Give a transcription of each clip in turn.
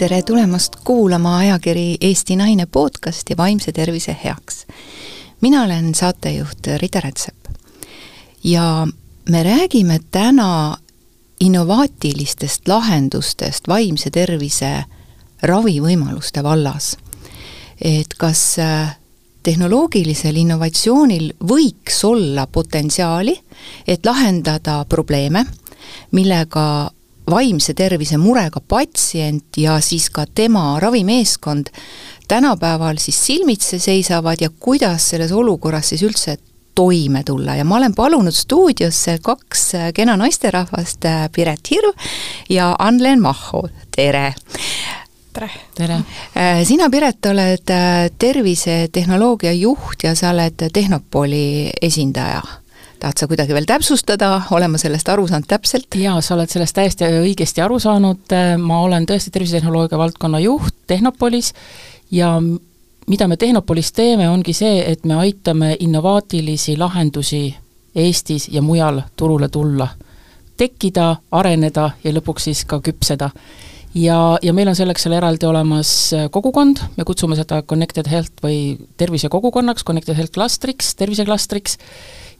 tere tulemast kuulama ajakiri Eesti Naine podcasti Vaimse tervise heaks. mina olen saatejuht Rita Rätsep ja me räägime täna innovaatilistest lahendustest vaimse tervise ravivõimaluste vallas. et kas äh, tehnoloogilisel innovatsioonil võiks olla potentsiaali, et lahendada probleeme, millega vaimse tervise murega patsient ja siis ka tema ravimeeskond tänapäeval siis silmitsi seisavad ja kuidas selles olukorras siis üldse toime tulla ja ma olen palunud stuudiosse kaks kena naisterahvast, Piret Hirv ja Anlen Mahho, tere! tere! tere! Äh, sina, Piret, oled äh, tervisetehnoloogia juht ja sa oled Tehnopoli esindaja. Tahad sa kuidagi veel täpsustada, olen ma sellest aru saanud täpselt? jaa, sa oled sellest täiesti õigesti aru saanud, ma olen tõesti tervisetehnoloogia valdkonna juht Tehnopolis ja mida me Tehnopolis teeme, ongi see, et me aitame innovaatilisi lahendusi Eestis ja mujal turule tulla, tekkida, areneda ja lõpuks siis ka küpseda. Ja, ja meil on selleks seal eraldi olemas äh, kogukond, me kutsume seda Connected Health või tervisekogukonnaks, Connected Health klastriks, terviseklastriks,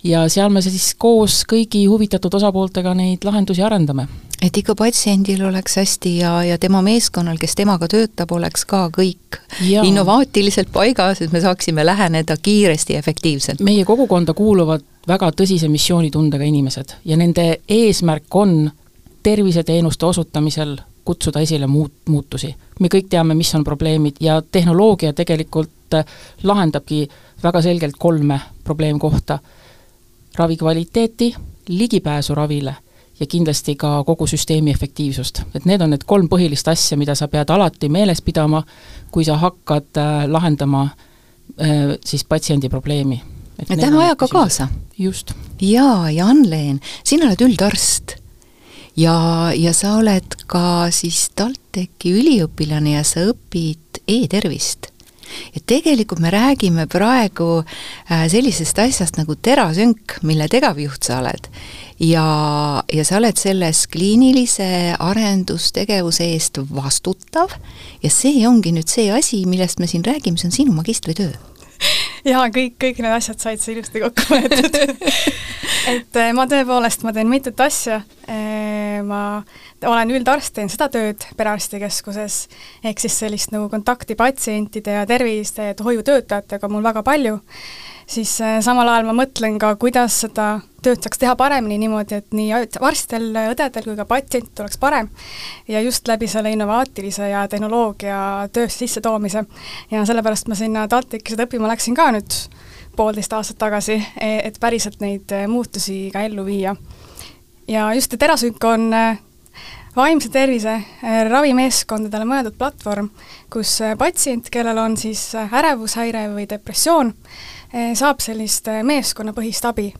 ja seal me siis koos kõigi huvitatud osapooltega neid lahendusi arendame. et ikka patsiendil oleks hästi ja, ja tema meeskonnal, kes temaga töötab, oleks ka kõik ja. innovaatiliselt paigas, et me saaksime läheneda kiiresti ja efektiivselt. meie kogukonda kuuluvad väga tõsise missioonitundega inimesed ja nende eesmärk on terviseteenuste osutamisel kutsuda esile muut-, muutusi. me kõik teame, mis on probleemid ja tehnoloogia tegelikult lahendabki väga selgelt kolme probleemkohta. Ravi kvaliteeti, ligipääsu ravile ja kindlasti ka kogu süsteemi efektiivsust. et need on need kolm põhilist asja, mida sa pead alati meeles pidama, kui sa hakkad äh, lahendama äh, siis patsiendi probleemi. et lähme ajaga kaasa. just. jaa, ja Ann-Leen, sina oled üldarst ja, ja sa oled ka siis TalTechi üliõpilane ja sa õpid e-tervist. Ja tegelikult me räägime praegu äh, sellisest asjast nagu terasünk, mille tegevjuht sa oled. ja, ja sa oled selles kliinilise arendustegevuse eest vastutav. Ja see ongi nüüd see asi, millest me siin räägime, see on sinu magistritöö. Jaa, kõik, kõik need asjad said sa ilusti kokku võetud. Et äh, ma tõepoolest, ma teen mitut asja, äh, ma olen üldarst, teen seda tööd perearstikeskuses, ehk siis sellist nagu kontakti patsientide ja terviste hoiutöötajatega on mul väga palju, siis äh, samal ajal ma mõtlen ka, kuidas seda tööd saaks teha paremini niimoodi, et nii arstil, õdedel kui ka patsientidel oleks parem ja just läbi selle innovaatilise ja tehnoloogia töösse sissetoomise. ja sellepärast ma sinna TalTechi seda õppima läksin ka nüüd poolteist aastat tagasi, e, et päriselt neid e, muutusi ka ellu viia. ja just, et Erasünk on e, vaimse tervise ravimeeskondadele mõeldud platvorm, kus patsient, kellel on siis ärevushäire või depressioon, saab sellist meeskonnapõhist abi.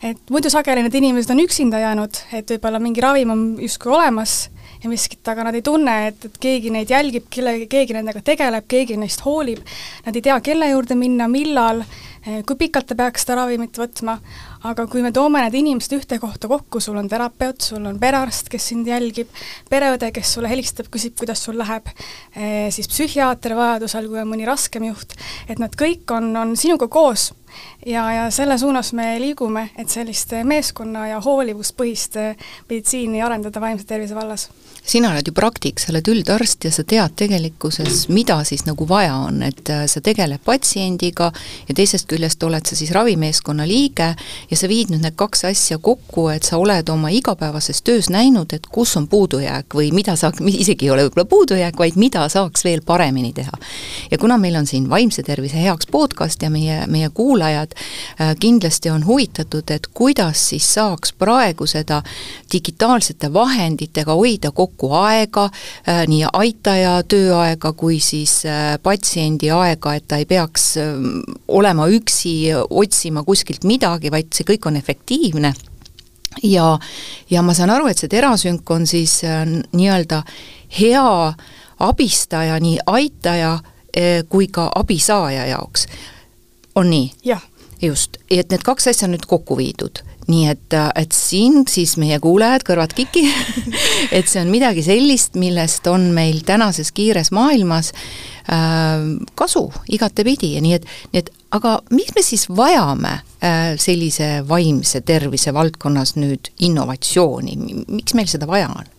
Et muidu sageli need inimesed on üksinda jäänud, et võib-olla mingi ravim on justkui olemas ja miskit, aga nad ei tunne, et, et keegi neid jälgib, kelle, keegi nendega tegeleb, keegi neist hoolib, nad ei tea, kelle juurde minna, millal, kui pikalt ta peaks seda ravimit võtma, aga kui me toome need inimesed ühte kohta kokku, sul on terapeut, sul on perearst, kes sind jälgib, pereõde, kes sulle helistab, küsib, kuidas sul läheb, eh, siis psühhiaater vajadusel, kui on mõni raskem juht, et nad kõik on, on sinuga koos ja, ja selle suunas me liigume, et sellist meeskonna ja hoolivuspõhist meditsiini arendada vaimse tervise vallas sina oled ju praktik, sa oled üldarst ja sa tead tegelikkuses, mida siis nagu vaja on, et äh, sa tegeled patsiendiga ja teisest küljest oled sa siis ravimeeskonna liige ja sa viid nüüd need kaks asja kokku, et sa oled oma igapäevases töös näinud, et kus on puudujääk või mida saaks, isegi ei ole võib-olla puudujääk, vaid mida saaks veel paremini teha. ja kuna meil on siin Vaimse tervise heaks podcast ja meie, meie kuulajad äh, kindlasti on huvitatud, et kuidas siis saaks praegu seda digitaalsete vahenditega hoida kokku aega, äh, nii aitaja tööaega kui siis äh, patsiendi aega, et ta ei peaks olema üksi, otsima kuskilt midagi, vaid see kõik on efektiivne ja, ja ma saan aru, et see terasünk on siis nii-öelda hea abistaja, nii aitaja kui ka abisaaja jaoks. On nii? just, et need kaks asja on nüüd kokku viidud. Nii et, et siin siis meie kuulajad, kõrvad kiki et see on midagi sellist, millest on meil tänases kiires maailmas äh, kasu igatepidi. Ja nii et, nii et aga miks me siis vajame äh, sellise vaimse tervise valdkonnas nüüd innovatsiooni, miks meil seda vaja on?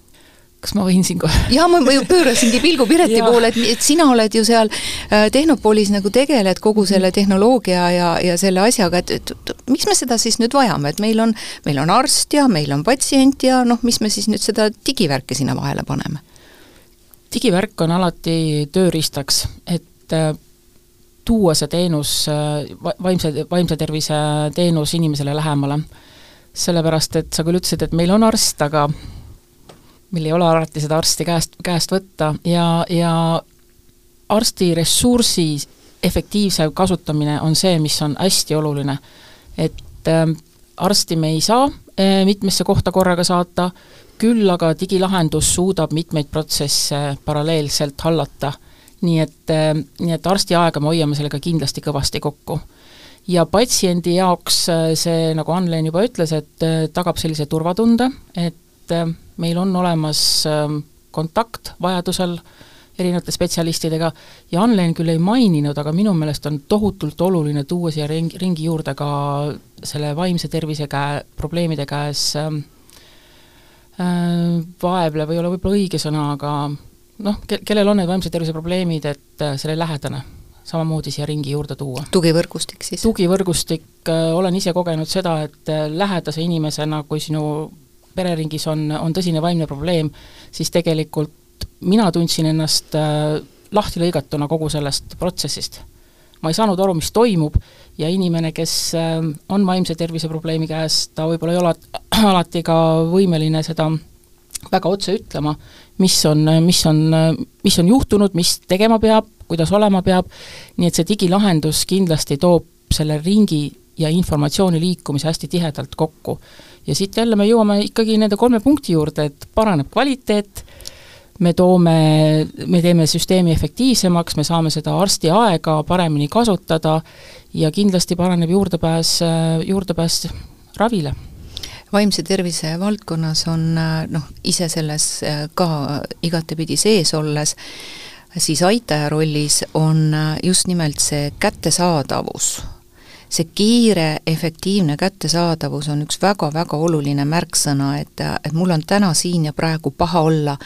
Kas ma võin siin kohe? jaa, ma ju pöörasingi pilgu Pireti poole, et, et sina oled ju seal äh, Tehnopolis nagu tegeled kogu selle mhm. tehnoloogia ja, ja selle asjaga, et, et, et miks me seda siis nüüd vajame, et meil on, meil on arst ja meil on patsient ja noh, mis me siis nüüd seda digivärki sinna vahele paneme? digivärk on alati tööriistaks, et äh, tuua see teenus, äh, vaimse, vaimse tervise teenus inimesele lähemale. sellepärast, et sa küll ütlesid, et meil on arst, aga meil ei ole alati seda arsti käest, käest võtta ja, ja arsti ressursi efektiivse kasutamine on see, mis on hästi oluline. et äh, arsti me ei saa äh, mitmesse kohta korraga saata, küll aga digilahendus suudab mitmeid protsesse paralleelselt hallata. nii et äh,, nii et arsti aega me hoiame sellega kindlasti kõvasti kokku. ja patsiendi jaoks äh, see, nagu Ann-Leen juba ütles, et äh, tagab sellise turvatunde, et äh, meil on olemas ähm, kontakt vajadusel erinevate spetsialistidega ja Anlen küll ei maininud, aga minu meelest on tohutult oluline tuua siia ringi, ringi juurde ka selle vaimse tervise käe, probleemide käes ähm, äh, vaevlev ei ole võib-olla õige sõna, aga noh, ke-, kellel on need vaimse tervise probleemid, et äh, selle lähedane samamoodi siia ringi juurde tuua. tugivõrgustik siis? tugivõrgustik äh,, olen ise kogenud seda, et äh, lähedase inimesena, kui sinu pereringis on, on tõsine vaimne probleem, siis tegelikult mina tundsin ennast äh, lahtilõigatuna kogu sellest protsessist. ma ei saanud aru, mis toimub ja inimene, kes äh, on vaimse tervise probleemi käes, ta võib-olla ei ole alati ka võimeline seda väga otse ütlema, mis on, mis on, mis on juhtunud, mis tegema peab, kuidas olema peab, nii et see digilahendus kindlasti toob selle ringi ja informatsiooni liikumise hästi tihedalt kokku. Ja siit jälle me jõuame ikkagi nende kolme punkti juurde, et paraneb kvaliteet, me toome, me teeme süsteemi efektiivsemaks, me saame seda arsti aega paremini kasutada ja kindlasti paraneb juurdepääs, juurdepääs ravile. Vaimse tervise valdkonnas on noh, ise selles ka igatepidi sees olles, siis aitaja rollis on just nimelt see kättesaadavus see kiire, efektiivne kättesaadavus on üks väga-väga oluline märksõna, et, et mul on täna siin ja praegu paha olla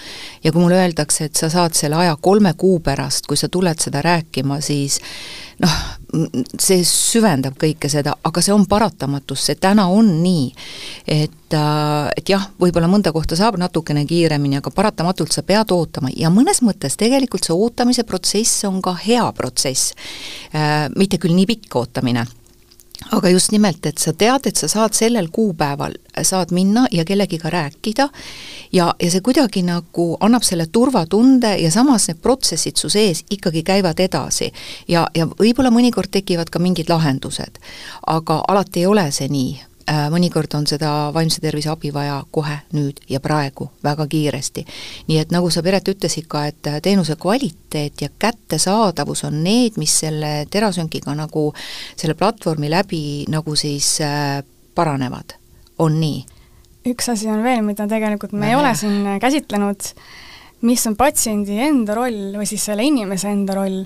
ja kui mulle öeldakse, et sa saad selle aja kolme kuu pärast, kui sa tuled seda rääkima, siis noh, see süvendab kõike seda, aga see on paratamatus, see täna on nii. et, et jah, võib-olla mõnda kohta saab natukene kiiremini, aga paratamatult sa pead ootama ja mõnes mõttes tegelikult see ootamise protsess on ka hea protsess. Äh, mitte küll nii pikk ootamine aga just nimelt, et sa tead, et sa saad sellel kuupäeval, saad minna ja kellegiga rääkida ja, ja see kuidagi nagu annab selle turvatunde ja samas need protsessid su sees ikkagi käivad edasi. ja, ja võib-olla mõnikord tekivad ka mingid lahendused, aga alati ei ole see nii Äh, mõnikord on seda vaimse tervise abi vaja kohe, nüüd ja praegu, väga kiiresti. nii et nagu sa, Piret, ütlesid ka, et äh, teenuse kvaliteet ja kättesaadavus on need, mis selle terasönkiga nagu, selle platvormi läbi nagu siis äh, paranevad, on nii? üks asi on veel, mida tegelikult me Vähe. ei ole siin käsitlenud, mis on patsiendi enda roll või siis selle inimese enda roll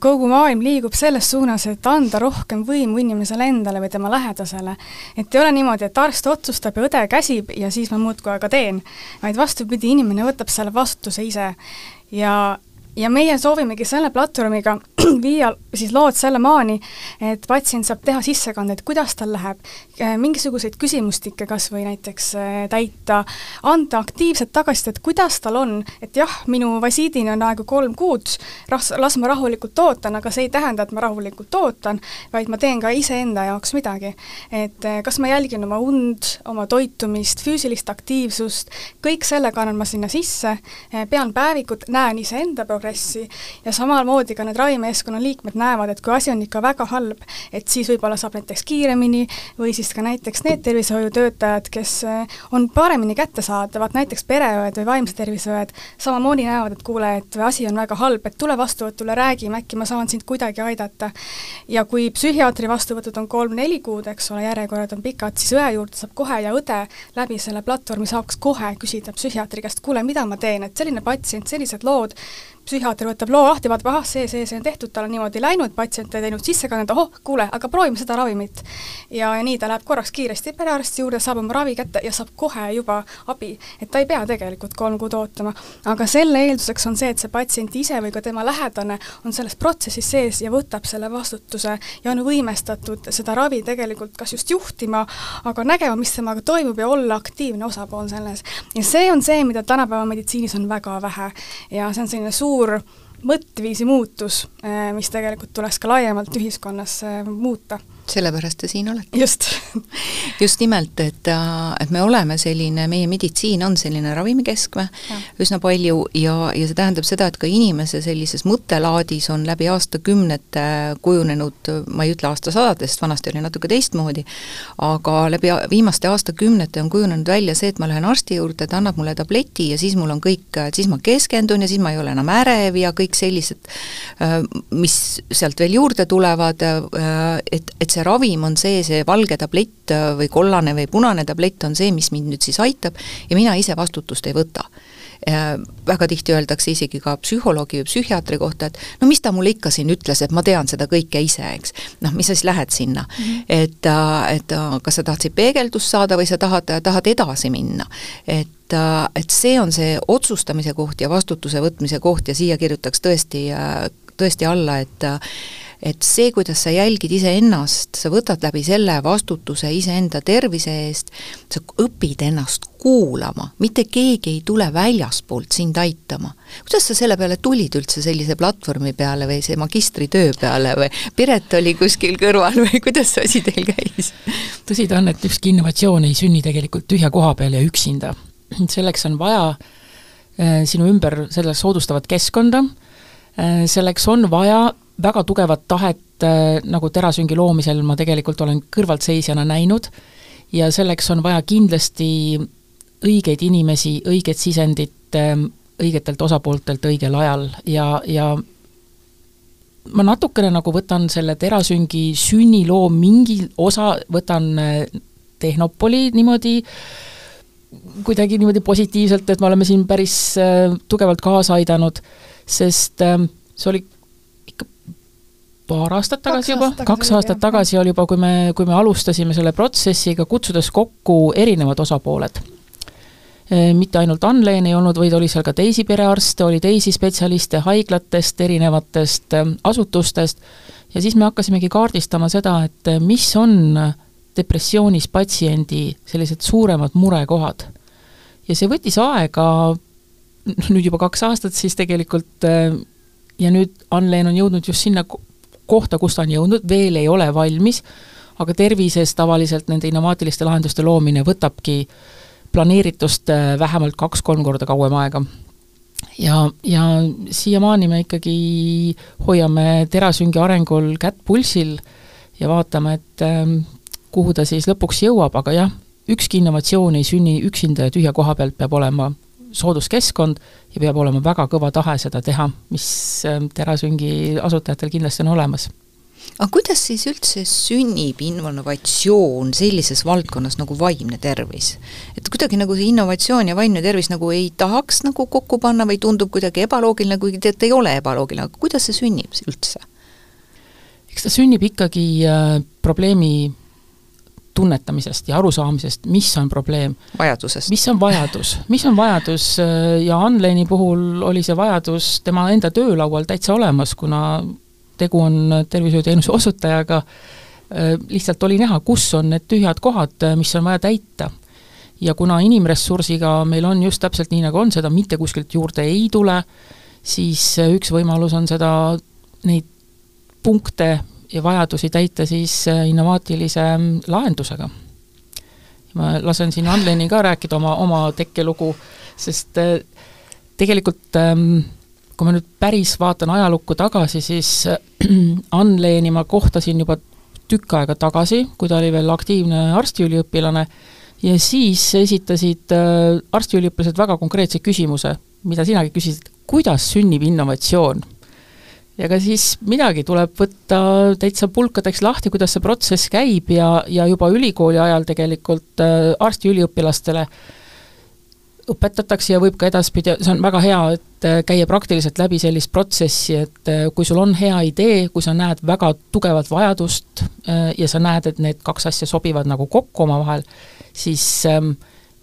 kogu maailm liigub selles suunas, et anda rohkem võimu inimesele endale või tema lähedasele. et ei ole niimoodi, et arst otsustab ja õde käsib ja siis ma muudkui aga teen, vaid vastupidi, inimene võtab selle vastutuse ise. ja ja meie soovimegi selle platvormiga viia siis lood selle maani, et patsient saab teha sissekandeid, kuidas tal läheb, äh, mingisuguseid küsimustikke kas või näiteks äh, täita, anda aktiivset tagasisidet, kuidas tal on, et jah, minu visiidini on aega kolm kuud, las, las ma rahulikult ootan, aga see ei tähenda, et ma rahulikult ootan, vaid ma teen ka iseenda jaoks midagi. et äh, kas ma jälgin oma und, oma toitumist, füüsilist aktiivsust, kõik selle kannan ma sinna sisse, pean päevikut, näen iseenda progressi, progressi ja samamoodi ka need ravimeeskonna liikmed näevad, et kui asi on ikka väga halb, et siis võib-olla saab näiteks kiiremini või siis ka näiteks need tervishoiutöötajad, kes eh, on paremini kättesaadavad, näiteks pereõed või vaimse tervise õed, samamoodi näevad, et kuule, et asi on väga halb, et tule vastuvõtule, räägime, äkki ma saan sind kuidagi aidata. ja kui psühhiaatri vastuvõtud on kolm-neli kuud, eks ole, järjekorrad on pikad, siis õe juurde saab kohe ja õde läbi selle platvormi saaks kohe küsida psühhiaatri käest, kuule, mida ma teen, et selline patsient, sellised lood, psühhiaater võtab loo lahti, vaatab, ahah, see, see, see on tehtud, tal on niimoodi läinud, patsient ei teinud sissekannet, ohoh, kuule, aga proovime seda ravimit. ja, ja nii ta läheb korraks kiiresti perearsti juurde, saab oma ravi kätte ja saab kohe juba abi, et ta ei pea tegelikult kolm kuud ootama. aga selle eelduseks on see, et see patsient ise või ka tema lähedane on selles protsessis sees ja võtab selle vastutuse ja on võimestatud seda ravi tegelikult kas just juhtima, aga nägema, mis temaga toimub ja olla aktiivne osapool selles. ja see on see, mida tänapäeva meditsiinis on väga vähe ja see on selline suur suur mõtteviisi muutus, eh, mis tegelikult tuleks ka laiemalt ühiskonnas eh, muuta sellepärast te siin olete. just just nimelt, et, äh, et me oleme selline, meie meditsiin on selline ravimikeskme üsna palju ja, ja see tähendab seda, et ka inimese sellises mõttelaadis on läbi aastakümnete kujunenud, ma ei ütle aastasadadest, vanasti oli natuke teistmoodi, aga läbi viimaste aastakümnete on kujunenud välja see, et ma lähen arsti juurde, ta annab mulle tableti ja siis mul on kõik, siis ma keskendun ja siis ma ei ole enam ärev ja kõik sellised, äh, mis sealt veel juurde tulevad, äh, et, et see ravim on see, see valge tablett või kollane või punane tablett on see, mis mind nüüd siis aitab ja mina ise vastutust ei võta väga tihti öeldakse isegi ka psühholoogi või psühhiaatri kohta, et no mis ta mulle ikka siin ütles, et ma tean seda kõike ise, eks. noh, mis sa siis lähed sinna mm, -hmm. et, et kas sa tahtsid peegeldust saada või sa tahad, tahad edasi minna. et, et see on see otsustamise koht ja vastutuse võtmise koht ja siia kirjutaks tõesti, tõesti alla, et et see, kuidas sa jälgid iseennast, sa võtad läbi selle vastutuse iseenda tervise eest, sa õpid ennast kuulama, mitte keegi ei tule väljaspoolt sind aitama. kuidas sa selle peale tulid üldse, sellise platvormi peale või see magistritöö peale või Piret oli kuskil kõrval või kuidas see asi teil käis? tõsi ta on, et ükski innovatsioon ei sünni tegelikult tühja koha peal ja üksinda. selleks on vaja äh, sinu ümber selleks soodustavat keskkonda äh,, selleks on vaja väga tugevat tahet äh, nagu terasüngi loomisel ma tegelikult olen kõrvaltseisjana näinud ja selleks on vaja kindlasti õigeid inimesi, õiget sisendit äh, õigetelt osapooltelt õigel ajal ja, ja ma natukene nagu võtan selle terasüngi sünniloo mingi osa, võtan äh, Tehnopoli niimoodi kuidagi niimoodi positiivselt, et me oleme siin päris äh, tugevalt kaasa aidanud, sest äh, see oli paar aastat tagasi juba, kaks aastat tagasi oli juba, kui me, kui me alustasime selle protsessiga, kutsudes kokku erinevad osapooled. Mitte ainult Anleen ei olnud, vaid oli seal ka teisi perearste, oli teisi spetsialiste haiglatest, erinevatest e, asutustest, ja siis me hakkasimegi kaardistama seda, et e, mis on depressioonis patsiendi sellised suuremad murekohad. ja see võttis aega, nüüd juba kaks aastat siis tegelikult, ja nüüd Anleen on jõudnud just sinna kohta, kus ta on jõudnud, veel ei ole valmis, aga tervises tavaliselt nende innovaatiliste lahenduste loomine võtabki planeeritust äh, vähemalt kaks-kolm korda kauem aega. ja, ja siiamaani me ikkagi hoiame terasüngi arengul kätt pulsil ja vaatame, et ähm, kuhu ta siis lõpuks jõuab, aga jah, ükski innovatsioon ei sünni üksinda ja tühja koha pealt peab olema sooduskeskkond ja peab olema väga kõva tahe seda teha, mis ähm, Terasüngi asutajatel kindlasti on olemas aga kuidas siis üldse sünnib innovatsioon sellises valdkonnas nagu vaimne tervis? et kuidagi nagu see innovatsioon ja vaimne tervis nagu ei tahaks nagu kokku panna või tundub kuidagi ebaloogiline, kuigi tead, ei ole ebaloogiline, aga kuidas see sünnib üldse? eks ta sünnib ikkagi äh, probleemi tunnetamisest ja arusaamisest, mis on probleem. vajadusest. mis on vajadus, mis on vajadus ja Anleni puhul oli see vajadus tema enda töölaual täitsa olemas, kuna tegu on tervishoiuteenuse osutajaga, lihtsalt oli näha, kus on need tühjad kohad, mis on vaja täita. ja kuna inimressursiga meil on just täpselt nii, nagu on, seda mitte kuskilt juurde ei tule, siis üks võimalus on seda, neid punkte ja vajadusi täita siis äh, innovaatilise mm, lahendusega. ma lasen siin Anleni ka rääkida oma, oma tekkelugu, sest äh, tegelikult ähm, kui ma nüüd päris vaatan ajalukku tagasi, siis Ann-Leeni ma kohtasin juba tükk aega tagasi, kui ta oli veel aktiivne arstiüliõpilane, ja siis esitasid äh, arstiüliõpilased väga konkreetse küsimuse, mida sinagi küsisid, kuidas sünnib innovatsioon? Ja ka siis midagi tuleb võtta täitsa pulkadeks lahti, kuidas see protsess käib ja, ja juba ülikooli ajal tegelikult äh, arstiüliõpilastele õpetatakse ja võib ka edaspidi, see on väga hea, et äh, käia praktiliselt läbi sellist protsessi, et kui sul on hea idee, kui sa näed väga tugevat vajadust ja sa näed, et need kaks asja sobivad nagu kokku omavahel, siis ähm,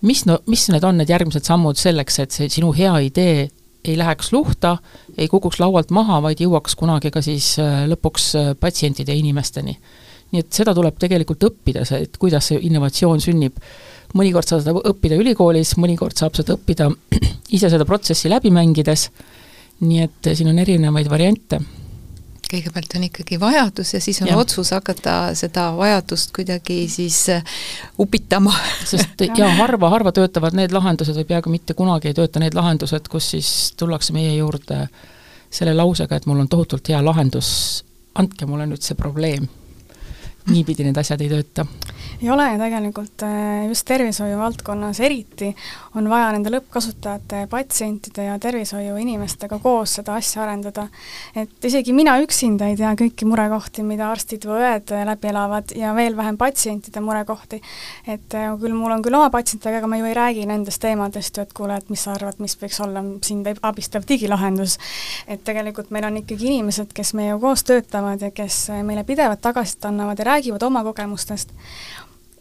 mis no, mis need on need järgmised sammud selleks, et see sinu hea idee ei läheks luhta, ei kukuks laualt maha, vaid jõuaks kunagi ka siis äh, lõpuks äh, patsientide ja inimesteni. nii et seda tuleb tegelikult õppida, see, et kuidas see innovatsioon sünnib. mõnikord saab seda õppida ülikoolis, mõnikord saab seda õppida ise seda protsessi läbi mängides, nii et siin on erinevaid variante kõigepealt on ikkagi vajadus ja siis on ja. otsus hakata seda vajadust kuidagi siis äh, upitama. sest ja harva, harva töötavad need lahendused või peaaegu mitte kunagi ei tööta need lahendused, kus siis tullakse meie juurde selle lausega, et mul on tohutult hea lahendus, andke mulle nüüd see probleem. Niipidi need asjad ei tööta ei ole ja tegelikult äh, just tervishoiu valdkonnas eriti on vaja nende lõppkasutajate, patsientide ja tervishoiuinimestega koos seda asja arendada. et isegi mina üksinda ei tea kõiki murekohti, mida arstid või õed läbi elavad ja veel vähem patsientide murekohti. et äh, küll mul on küll oma patsientidega, aga ma ju ei räägi nendest teemadest ju, et kuule, et mis sa arvad, mis võiks olla sind abistav digilahendus. et tegelikult meil on ikkagi inimesed, kes meiega koos töötavad ja kes meile pidevalt tagasisidet annavad ja räägivad oma kogemustest.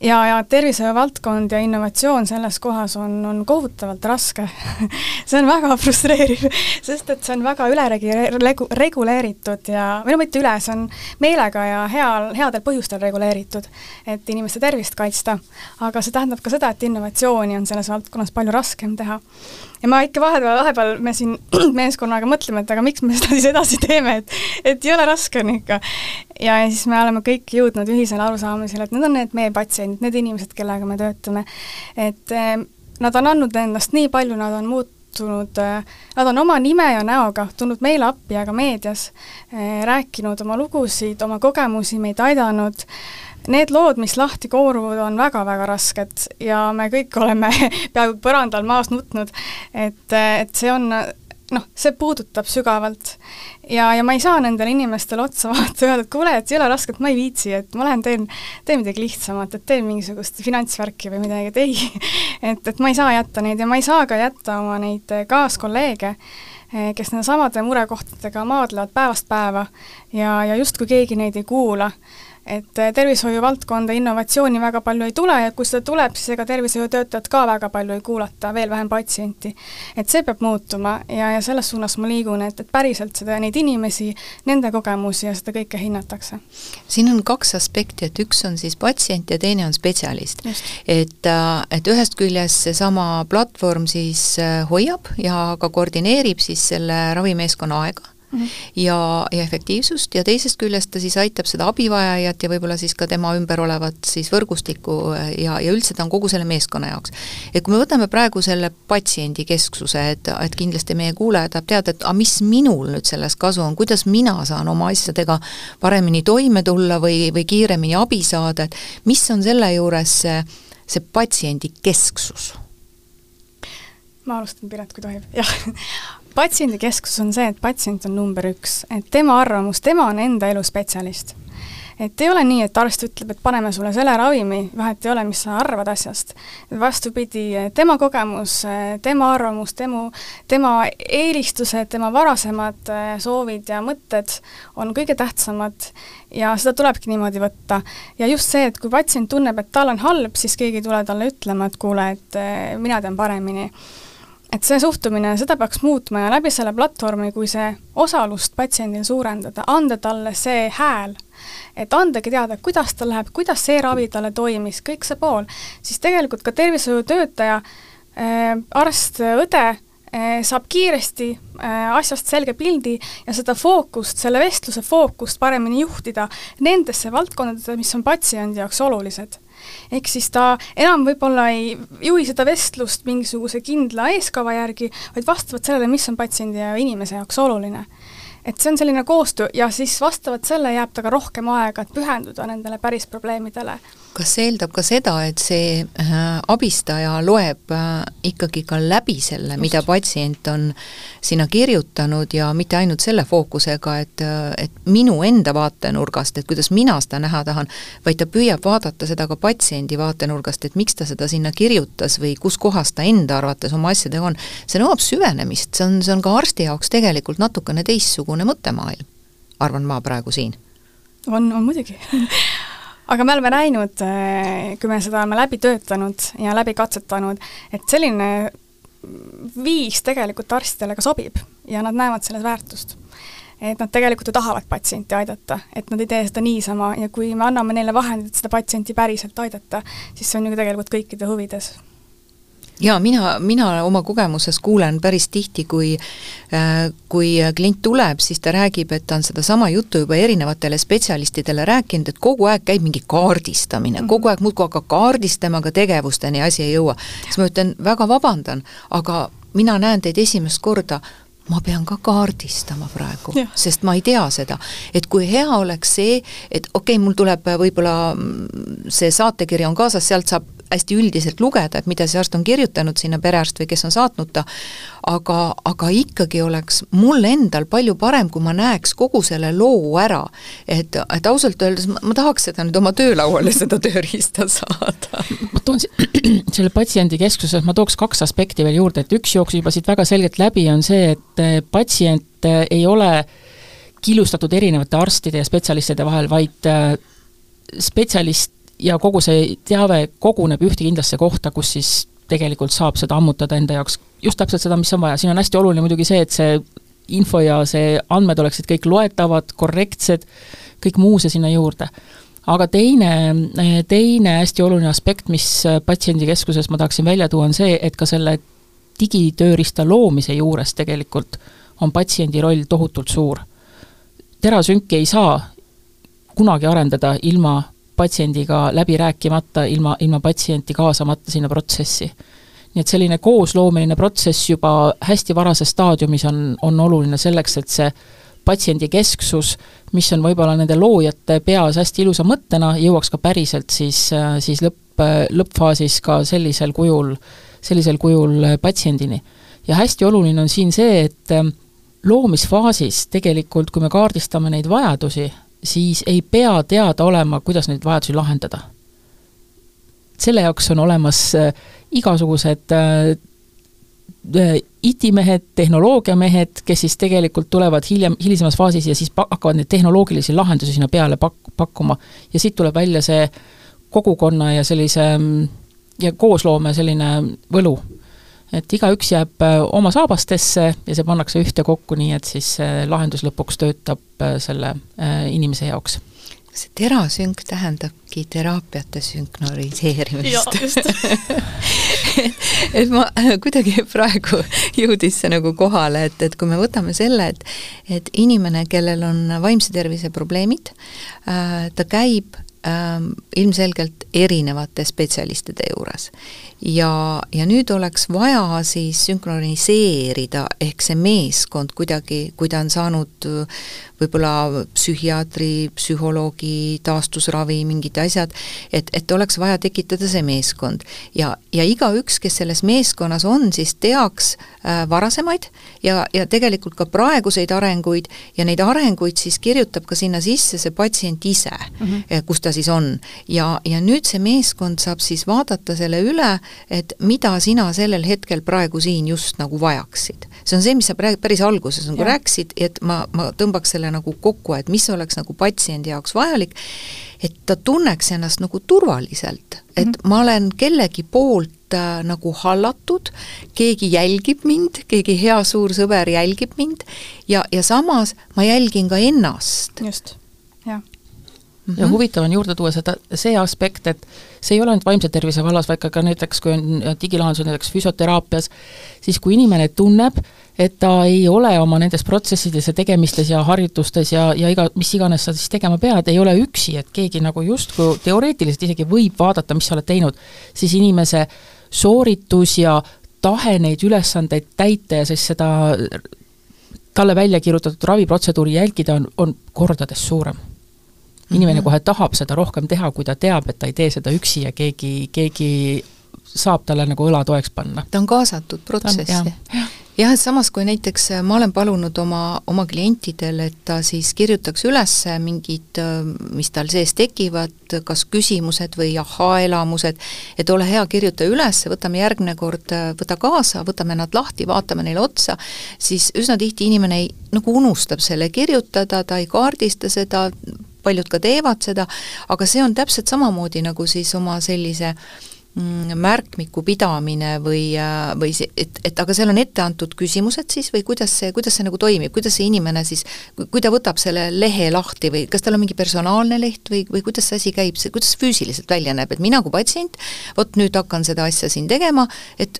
Ja, ja tervishoiu valdkond ja innovatsioon selles kohas on, on kohutavalt raske. See on väga frustreeriv, sest et see on väga üleregu-, reguleeritud ja, või no mitte üle, see on meelega ja heal, headel põhjustel reguleeritud, et inimeste tervist kaitsta. aga see tähendab ka seda, et innovatsiooni on selles valdkonnas palju raskem teha ja ma ikka vahepeal, vahepeal me siin meeskonnaga mõtleme, et aga miks me seda siis edasi teeme, et et ei ole raske on ikka. ja, ja siis me oleme kõik jõudnud ühisele arusaamisele, et need on need meie patsiendid, need inimesed, kellega me töötame. et eh, nad on andnud endast nii palju, nad on muutunud eh, Nad on oma nime ja näoga tulnud meile appi ja ka meedias eh, rääkinud oma lugusid, oma kogemusi, meid aidanud Need lood, mis lahti kooruvad, on väga-väga rasked ja me kõik oleme peaaegu põrandal maas nutnud, et, et see on noh, see puudutab sügavalt. ja, ja ma ei saa nendele inimestele otsa vaadata öelda, et kuule, et ei ole raske, et ma ei viitsi, et ma lähen teen, teen midagi lihtsamat, et teen mingisugust finantsvärki või midagi, et ei et, et ma ei saa jätta neid ja ma ei saa ka jätta oma neid kaaskolleege, kes nende samade murekohtadega maadlevad päevast päeva ja, ja justkui keegi neid ei kuula et äh, tervishoiu valdkonda innovatsiooni väga palju ei tule ja kui seda tuleb, siis ega tervishoiutöötajad ka väga palju ei kuulata, veel vähem patsienti. et see peab muutuma ja, ja selles suunas ma liigun, et, et päriselt seda, neid inimesi, nende kogemusi ja seda kõike hinnatakse. siin on kaks aspekti, et üks on siis patsient ja teine on spetsialist. et, äh, et ühest küljest seesama platvorm siis äh, hoiab ja ka koordineerib siis selle ravimeeskonna aega mm -hmm. ja, ja efektiivsust ja teisest küljest ta siis aitab seda abivajajat ja võib-olla siis ka tema ümber olevat siis võrgustikku ja, ja üldse ta on kogu selle meeskonna jaoks. et kui me võtame praegu selle patsiendi kesksuse, et, et kindlasti meie kuulaja tahab teada, et aga mis minul nüüd sellest kasu on, kuidas mina saan oma asjadega paremini toime tulla või, või kiiremini abi saada, et mis on selle juures see, see patsiendi kesksus? ma alustan, Piret, kui tohib, jah patsiendikesksus on see, et patsient on number üks, et tema arvamus, tema on enda elu spetsialist. et ei ole nii, et arst ütleb, et paneme sulle selle ravimi, vahet ei ole, mis sa arvad asjast. vastupidi, tema kogemus, tema arvamus, tema, tema eelistused, tema varasemad eh, soovid ja mõtted on kõige tähtsamad ja seda tulebki niimoodi võtta. ja just see, et kui patsient tunneb, et tal on halb, siis keegi ei tule talle ütlema, et kuule, et eh, mina tean paremini et see suhtumine, seda peaks muutma ja läbi selle platvormi, kui see osalust patsiendil suurendada, anda talle see hääl, et andagi teada, kuidas tal läheb, kuidas see ravi talle toimis, kõik see pool, siis tegelikult ka tervishoiutöötaja äh,, arst, õde äh, saab kiiresti äh, asjast selge pildi ja seda fookust, selle vestluse fookust paremini juhtida nendesse valdkondadesse, mis on patsiendi jaoks olulised ehk siis ta enam võib-olla ei juhi seda vestlust mingisuguse kindla eeskava järgi, vaid vastavalt sellele, mis on patsiendi ja inimese jaoks oluline. Et see on selline koostöö ja siis vastavalt selle jääb ta ka rohkem aega, et pühenduda nendele päris probleemidele kas see eeldab ka seda, et see äh, abistaja loeb äh, ikkagi ka läbi selle, mida patsient on sinna kirjutanud ja mitte ainult selle fookusega, et, äh, et minu enda vaatenurgast, et kuidas mina seda näha tahan, vaid ta püüab vaadata seda ka patsiendi vaatenurgast, et miks ta seda sinna kirjutas või kus kohas ta enda arvates oma asjadega on. see nõuab süvenemist, see on, see on ka arsti jaoks tegelikult natukene teistsugune mõttemaailm, arvan ma praegu siin. on, on muidugi aga me oleme näinud, eh, kui me seda oleme läbi töötanud ja läbi katsetanud, et selline viis tegelikult arstidele ka sobib ja nad näevad selles väärtust. et nad tegelikult ju tahavad patsienti aidata, et nad ei tee seda niisama ja kui me anname neile vahendid, et seda patsienti päriselt aidata, siis see on ju tegelikult kõikide huvides jaa, mina, mina oma kogemuses kuulen päris tihti, kui äh, kui klient tuleb, siis ta räägib, et ta on sedasama juttu juba erinevatele spetsialistidele rääkinud, et kogu aeg käib mingi kaardistamine -hmm. kogu aeg muudkui hakkab kaardistama, aga tegevusteni asi ei jõua. siis ma ütlen, väga vabandan, aga mina näen teid esimest korda, ma pean ka kaardistama praegu, sest ma ei tea seda. et kui hea oleks see, et okei okay,, mul tuleb võib-olla mm, see saatekiri on kaasas, sealt saab hästi üldiselt lugeda, et mida see arst on kirjutanud sinna, perearst või kes on saatnud ta, aga, aga ikkagi oleks mul endal palju parem, kui ma näeks kogu selle loo ära. et, et ausalt öeldes ma, ma tahaks seda nüüd oma töölauale, seda tööriista saada. ma toon selle patsiendi keskuses, ma tooks kaks aspekti veel juurde, et üks jooksis juba siit väga selgelt läbi, on see, et eh, patsient eh, ei ole killustatud erinevate arstide ja spetsialistide vahel, vaid eh, spetsialist ja kogu see teave koguneb ühte kindlasse kohta, kus siis tegelikult saab seda ammutada enda jaoks just täpselt seda, mis on vaja, siin on hästi oluline muidugi see, et see info ja see andmed oleksid kõik loetavad, korrektsed, kõik muu see sinna juurde. aga teine, teine hästi oluline aspekt, mis patsiendikeskuses ma tahaksin välja tuua, on see, et ka selle digitööriista loomise juures tegelikult on patsiendi roll tohutult suur. terasünki ei saa kunagi arendada ilma patsiendiga läbi rääkimata, ilma, ilma patsienti kaasamata sinna protsessi. nii et selline koosloomeline protsess juba hästi varases staadiumis on, on oluline selleks, et see patsiendi kesksus, mis on võib-olla nende loojate peas hästi ilusa mõttena, jõuaks ka päriselt siis, siis lõpp, lõppfaasis ka sellisel kujul, sellisel kujul patsiendini. ja hästi oluline on siin see, et loomisfaasis tegelikult, kui me kaardistame neid vajadusi, siis ei pea teada olema, kuidas neid vajadusi lahendada. selle jaoks on olemas äh, igasugused äh, äh, IT-mehed, tehnoloogiamehed, kes siis tegelikult tulevad hiljem, hilisemas faasis ja siis pa-, hakkavad neid tehnoloogilisi lahendusi sinna peale pak-, pakkuma. ja siit tuleb välja see kogukonna ja sellise ja koosloome selline võlu et igaüks jääb äh, oma saabastesse ja see pannakse ühtekokku, nii et siis see lahendus lõpuks töötab äh, selle äh, inimese jaoks. See terasünk tähendabki teraapiate sünkroniseerimist. et ma kuidagi praegu jõudis see nagu kohale, et, et kui me võtame selle, et et inimene, kellel on vaimse tervise probleemid äh,, ta käib äh, ilmselgelt erinevate spetsialistide juures ja, ja nüüd oleks vaja siis sünkroniseerida, ehk see meeskond kuidagi, kui ta on saanud võib-olla psühhiaatri, psühholoogi, taastusravi, mingid asjad, et, et oleks vaja tekitada see meeskond. ja, ja igaüks, kes selles meeskonnas on, siis teaks äh, varasemaid ja, ja tegelikult ka praeguseid arenguid ja neid arenguid siis kirjutab ka sinna sisse see patsient ise mm, -hmm. kus ta siis on. ja, ja nüüd see meeskond saab siis vaadata selle üle, et mida sina sellel hetkel praegu siin just nagu vajaksid. see on see, mis sa praegu päris alguses nagu ja. rääkisid, et ma, ma tõmbaks selle nagu kokku, et mis oleks nagu patsiendi jaoks vajalik, et ta tunneks ennast nagu turvaliselt, et mm -hmm. ma olen kellegi poolt äh, nagu hallatud, keegi jälgib mind, keegi hea suur sõber jälgib mind ja, ja samas ma jälgin ka ennast. just, jah Mm -hmm. ja huvitav on juurde tuua seda, see aspekt, et see ei ole ainult vaimse tervise vallas, vaid ka, ka näiteks, kui on digilahendused näiteks füsioteraapias, siis kui inimene tunneb, et ta ei ole oma nendes protsessides ja tegemistes ja harjutustes ja, ja iga, mis iganes sa siis tegema pead, ei ole üksi, et keegi nagu justkui teoreetiliselt isegi võib vaadata, mis sa oled teinud, siis inimese sooritus ja tahe neid ülesandeid täita ja siis seda talle välja kirjutatud raviprotseduuri jälgida on, on kordades suurem. Inimene mm -hmm. kohe tahab seda rohkem teha, kui ta teab, et ta ei tee seda üksi ja keegi, keegi saab talle nagu õla toeks panna. ta on kaasatud protsessi jah, et samas kui näiteks äh, ma olen palunud oma, oma klientidel, et ta siis kirjutaks üles mingid, äh, mis tal sees tekivad, kas küsimused või ahaa-elamused, et ole hea, kirjuta üles, võtame järgmine kord, äh, võta kaasa, võtame nad lahti, vaatame neile otsa, siis üsna tihti inimene ei, nagu unustab selle kirjutada, ta ei kaardista seda, paljud ka teevad seda, aga see on täpselt samamoodi nagu siis oma sellise Mm, märkmiku pidamine või, äh, või see, et, et aga seal on ette antud küsimused siis või kuidas see, kuidas see nagu toimib, kuidas see inimene siis, kui ta võtab selle lehe lahti või kas tal on mingi personaalne leht või, või kuidas see asi käib, see, kuidas füüsiliselt välja näeb, et mina kui patsient, vot nüüd hakkan seda asja siin tegema, et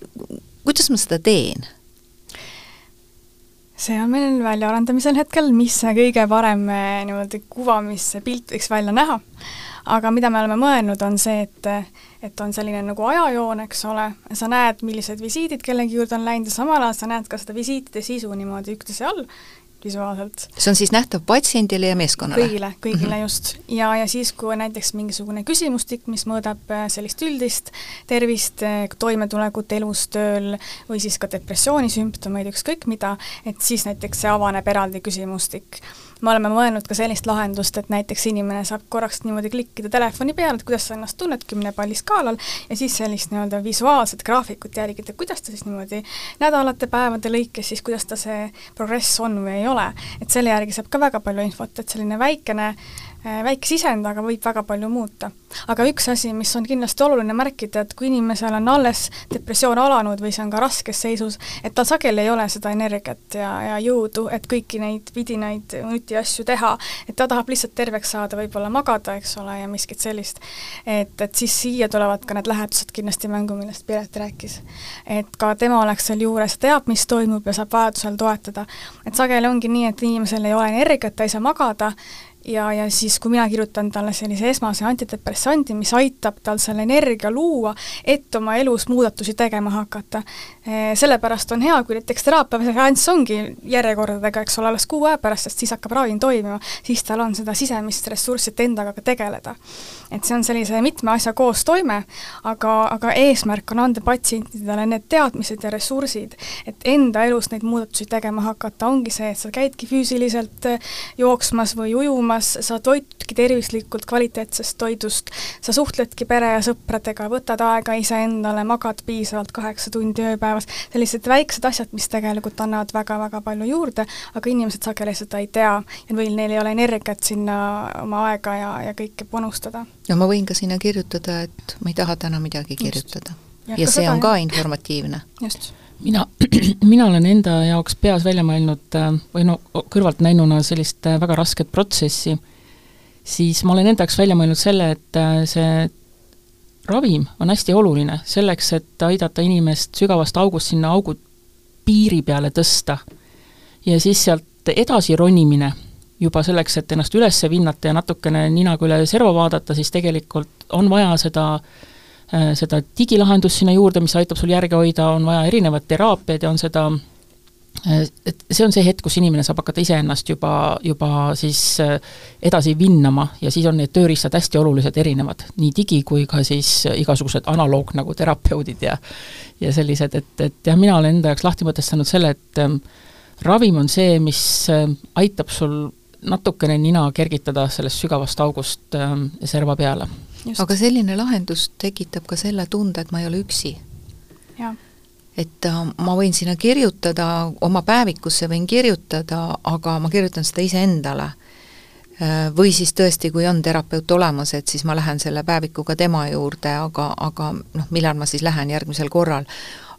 kuidas ma seda teen? See on meil väljaarendamisel hetkel, mis see kõige parem äh, niimoodi kuvamis pilt võiks välja näha. Aga mida me oleme mõelnud, on see, et et on selline nagu ajajoon, eks ole, sa näed, millised visiidid kellegi juurde on läinud ja samal ajal sa näed ka seda visiitide sisu niimoodi üksteise all visuaalselt. see on siis nähtav patsiendile ja meeskonnale? kõigile, kõigile mm -hmm. just. ja, ja siis, kui on näiteks mingisugune küsimustik, mis mõõdab äh, sellist üldist tervist, äh, toimetulekut elus, tööl või siis ka depressioonisümptomeid, ükskõik mida, et siis näiteks see avaneb eraldi küsimustik me oleme mõelnud ka sellist lahendust, et näiteks inimene saab korraks niimoodi klikkida telefoni peale, et kuidas sa ennast tunned kümne palli skaalal ja siis sellist nii-öelda visuaalset graafikut jälgida, kuidas ta siis niimoodi nädalate, päevade lõikes siis, kuidas ta see progress on või ei ole. et selle järgi saab ka väga palju infot, et selline väikene Äh, väike sisend, aga võib väga palju muuta. aga üks asi, mis on kindlasti oluline märkida, et kui inimesel on alles depressioon alanud või see on ka raskes seisus, et tal sageli ei ole seda energiat ja, ja jõudu, et kõiki neid vidinaid nutiasju teha, et ta tahab lihtsalt terveks saada, võib-olla magada, eks ole, ja miskit sellist. et, et siis siia tulevad ka need lähedused kindlasti mängu, millest Piret rääkis. et ka tema oleks seal juures, teab, mis toimub ja saab vajadusel toetada. et sageli ongi nii, et inimesel ei ole energiat, ta ei saa magada, ja, ja siis, kui mina kirjutan talle sellise esmase antidepressandi, mis aitab tal selle energia luua, et oma elus muudatusi tegema hakata. Eh, sellepärast on hea, kui näiteks teraapiaseanss ongi järjekordadega, eks ole, alles kuu aja pärast, sest siis hakkab ravim toimima, siis tal on seda sisemist ressurssi, et endaga ka tegeleda. Et see on sellise mitme asja koostoime, aga, aga eesmärk on anda patsientidele need teadmised ja ressursid, et enda elus neid muudatusi tegema hakata, ongi see, et sa käidki füüsiliselt jooksmas või ujumas, sa toitudki tervislikult kvaliteetsest toidust, sa suhtledki pere ja sõpradega, võtad aega iseendale, magad piisavalt kaheksa tundi ööpäevas, sellised väiksed asjad, mis tegelikult annavad väga-väga palju juurde, aga inimesed sageli seda ei tea ja või neil ei ole energiat sinna oma aega ja, ja kõike panustada. No ma võin ka sinna kirjutada, et ma ei taha täna midagi kirjutada. ja, ja see on ka informatiivne. just mina, mina olen enda jaoks peas välja mõelnud äh, või no kõrvaltnäinuna sellist äh, väga rasket protsessi, siis ma olen enda jaoks välja mõelnud selle, et äh, see ravim on hästi oluline selleks, et aidata inimest sügavast august sinna augu piiri peale tõsta. ja siis sealt edasi ronimine, juba selleks, et ennast üles vinnata ja natukene ninaga üle serva vaadata, siis tegelikult on vaja seda äh, seda digilahendust sinna juurde, mis aitab sul järge hoida, on vaja erinevat teraapiaid ja on seda äh, et see on see hetk, kus inimene saab hakata iseennast juba, juba siis äh, edasi vinnama ja siis on need tööriistad hästi olulised erinevad, nii digi kui ka siis igasugused analoog nagu terapeudid ja ja sellised, et, et jah, mina olen enda jaoks lahti mõtestanud selle, et ähm, ravim on see, mis aitab sul natukene nina kergitada sellest sügavast august äh, serva peale aga selline lahendus tekitab ka selle tunde, et ma ei ole üksi. et äh, ma võin sinna kirjutada, oma päevikusse võin kirjutada, aga ma kirjutan seda iseendale äh, või siis tõesti, kui on terapeut olemas, et siis ma lähen selle päevikuga tema juurde, aga, aga noh, millal ma siis lähen järgmisel korral.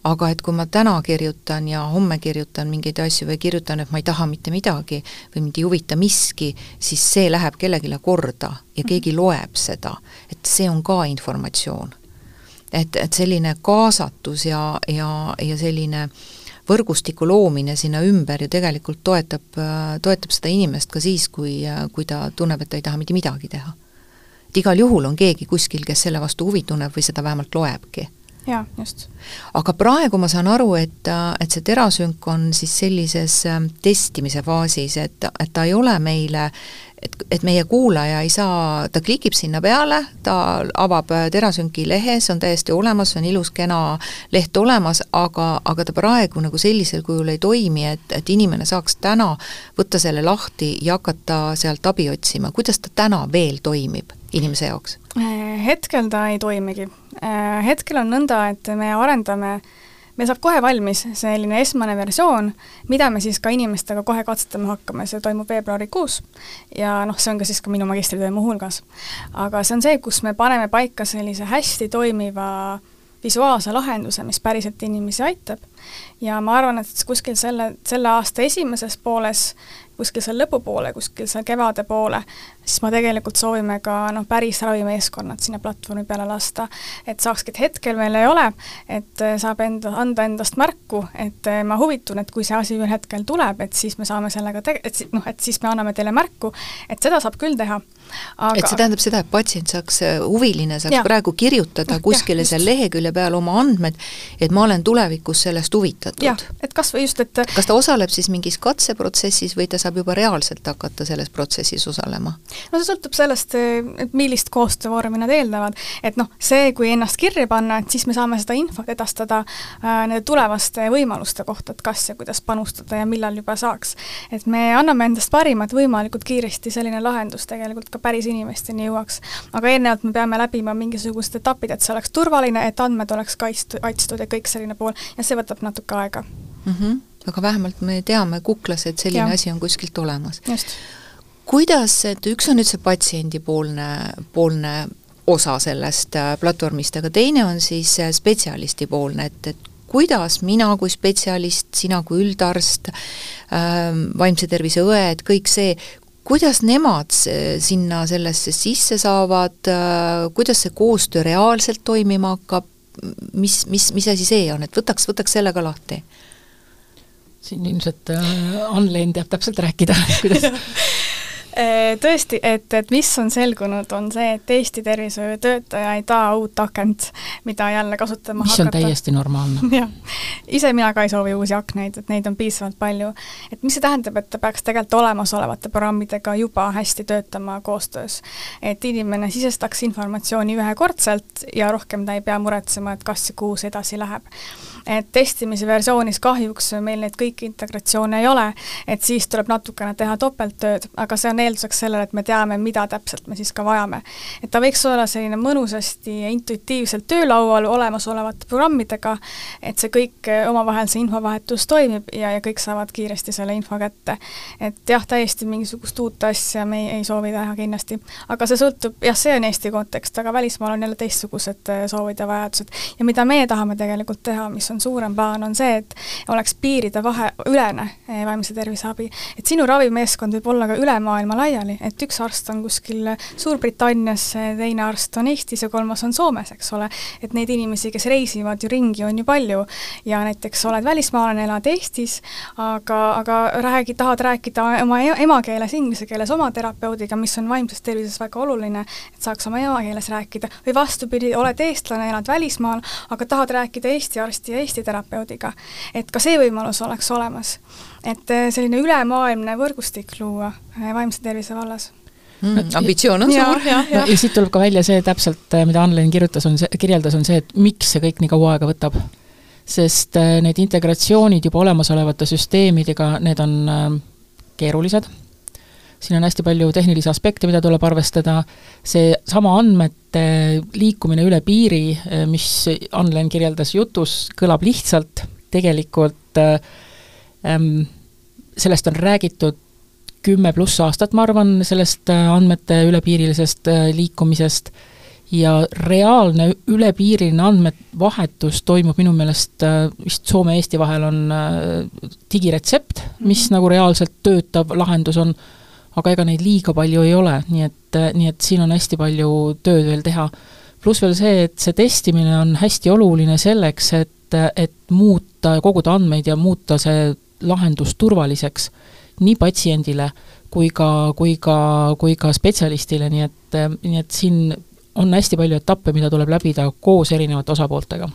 Aga et kui ma täna kirjutan ja homme kirjutan mingeid asju või kirjutan, et ma ei taha mitte midagi või mind ei huvita miski, siis see läheb kellelegi korda ja mhm. keegi loeb seda, et see on ka informatsioon. et, et selline kaasatus ja, ja, ja selline võrgustiku loomine sinna ümber ju tegelikult toetab, toetab seda inimest ka siis, kui, kui ta tunneb, et ta ei taha mitte midagi teha. et igal juhul on keegi kuskil, kes selle vastu huvi tunneb või seda vähemalt loebki jaa, just. aga praegu ma saan aru, et, et see terasünk on siis sellises ähm, testimise faasis, et, et ta ei ole meile et, et meie kuulaja ei saa, ta klikib sinna peale, ta avab äh, Terasünki lehe, see on täiesti olemas, see on ilus, kena leht olemas, aga, aga ta praegu nagu sellisel kujul ei toimi, et, et inimene saaks täna võtta selle lahti ja hakata sealt abi otsima, kuidas ta täna veel toimib inimese jaoks? Äh, hetkel ta ei toimigi. Äh, hetkel on nõnda, et me arendame meil saab kohe valmis selline esmane versioon, mida me siis ka inimestega kohe katsetama hakkame, see toimub veebruarikuus ja noh, see on ka siis ka minu magistritöö muuhulgas. aga see on see, kus me paneme paika sellise hästi toimiva visuaalse lahenduse, mis päriselt inimesi aitab. ja ma arvan, et kuskil selle, selle aasta esimeses pooles kuskil seal lõpupoole, kuskil seal kevade poole, siis me tegelikult soovime ka noh, päris ravimeeskonnad sinna platvormi peale lasta. et saakski, et hetkel veel ei ole, et äh, saab enda, anda endast märku, et äh, ma huvitun, et kui see asi ühel hetkel tuleb, et siis me saame sellega tege-, et noh, et siis me anname teile märku, et seda saab küll teha. Aga... et see tähendab seda, et patsient saaks, äh, huviline saaks ja. praegu kirjutada kuskile seal lehekülje peal oma andmed, et ma olen tulevikus sellest huvitatud. et kas või just, et kas ta osaleb siis mingis katseprotsessis või ta saab juba reaalselt hakata selles protsessis osalema? No see sõltub sellest, et millist koostöövormi nad eeldavad. et noh, see, kui ennast kirja panna, et siis me saame seda infot edastada äh, nende tulevaste võimaluste kohta, et kas ja kuidas panustada ja millal juba saaks. et me anname endast parima, et võimalikult kiiresti selline lahendus tegelikult ka päris inimesteni jõuaks. aga eelnevalt me peame läbima mingisugused etapid, et see oleks turvaline, et andmed oleks kaitstud, kaitstud ja kõik selline pool ja see võtab natuke aega mm. -hmm aga vähemalt me teame kuklas, et selline ja. asi on kuskilt olemas. just. Kuidas, et üks on nüüd see patsiendipoolne, poolne osa sellest äh, platvormist, aga teine on siis äh, spetsialistipoolne, et, et kuidas mina kui spetsialist, sina kui üldarst ähm,, vaimse tervise õed, kõik see, kuidas nemad sinna sellesse sisse saavad, äh, kuidas see koostöö reaalselt toimima hakkab, mis, mis, mis asi see on, et võtaks, võtaks selle ka lahti? Siin ilmselt äh, Ann-Leen teab täpselt rääkida, kuidas tõesti, et, et mis on selgunud, on see, et Eesti tervishoiutöötaja ei taha uut akent, mida jälle kasutama mis hakata. on täiesti normaalne. jah, ise mina ka ei soovi uusi aknaid, et neid on piisavalt palju. et mis see tähendab, et ta peaks tegelikult olemasolevate programmidega juba hästi töötama koostöös. et inimene sisestaks informatsiooni ühekordselt ja rohkem ta ei pea muretsema, et kas ja kuhu see edasi läheb et testimise versioonis kahjuks meil neid kõiki integratsioone ei ole, et siis tuleb natukene teha topelttööd, aga see on eelduseks sellele, et me teame, mida täpselt me siis ka vajame. et ta võiks olla selline mõnusasti ja intuitiivselt töölaual olemasolevate programmidega, et see kõik omavahel, see infovahetus toimib ja, ja kõik saavad kiiresti selle info kätte. et jah, täiesti mingisugust uut asja me ei, ei soovi teha kindlasti, aga see sõltub, jah, see on Eesti kontekst, aga välismaal on jälle teistsugused soovid ja vajadused. ja mida meie tahame tegelikult teha, mis on on suurem plaan, on see, et oleks piiride vahe, ülene eh, vaimse tervise abi. et sinu ravimeeskond võib olla ka üle maailma laiali, et üks arst on kuskil Suurbritannias, teine arst on Eestis ja kolmas on Soomes, eks ole. et neid inimesi, kes reisivad ju ringi, on ju palju ja näiteks oled välismaalane, elad Eestis, aga, aga räägi, tahad rääkida oma e-, emakeeles, inglise keeles oma terapeudiga, mis on vaimses tervises väga oluline, et saaks oma emakeeles rääkida, või vastupidi, oled eestlane, elad välismaal, aga tahad rääkida Eesti arsti ja Eesti terapeudiga. et ka see võimalus oleks olemas. et eh, selline ülemaailmne võrgustik luua eh, vaimse tervise vallas mm,. ambitsioon on ja, suur. ja, ja. ja siit tuleb ka välja see täpselt, eh, mida Ann-Leen kirjutas, on see, kirjeldas, on see, et miks see kõik nii kaua aega võtab. sest need integratsioonid juba olemasolevate süsteemidega, need on keerulised siin on hästi palju tehnilisi aspekte, mida tuleb arvestada, seesama andmete liikumine üle piiri, mis Anlen kirjeldas jutus, kõlab lihtsalt, tegelikult ähm, sellest on räägitud kümme pluss aastat, ma arvan, sellest andmete ülepiirilisest liikumisest. Ja reaalne ülepiiriline andmevahetus toimub minu meelest vist Soome-Eesti vahel on digiretsept, mis mm -hmm. nagu reaalselt töötav lahendus on, aga ega neid liiga palju ei ole, nii et, äh, nii et siin on hästi palju tööd veel teha. pluss veel see, et see testimine on hästi oluline selleks, et, et muuta koguda andmeid ja muuta see lahendus turvaliseks nii patsiendile kui ka, kui ka, kui ka spetsialistile, nii et, nii et siin on hästi palju etappe, mida tuleb läbida koos erinevate osapooltega.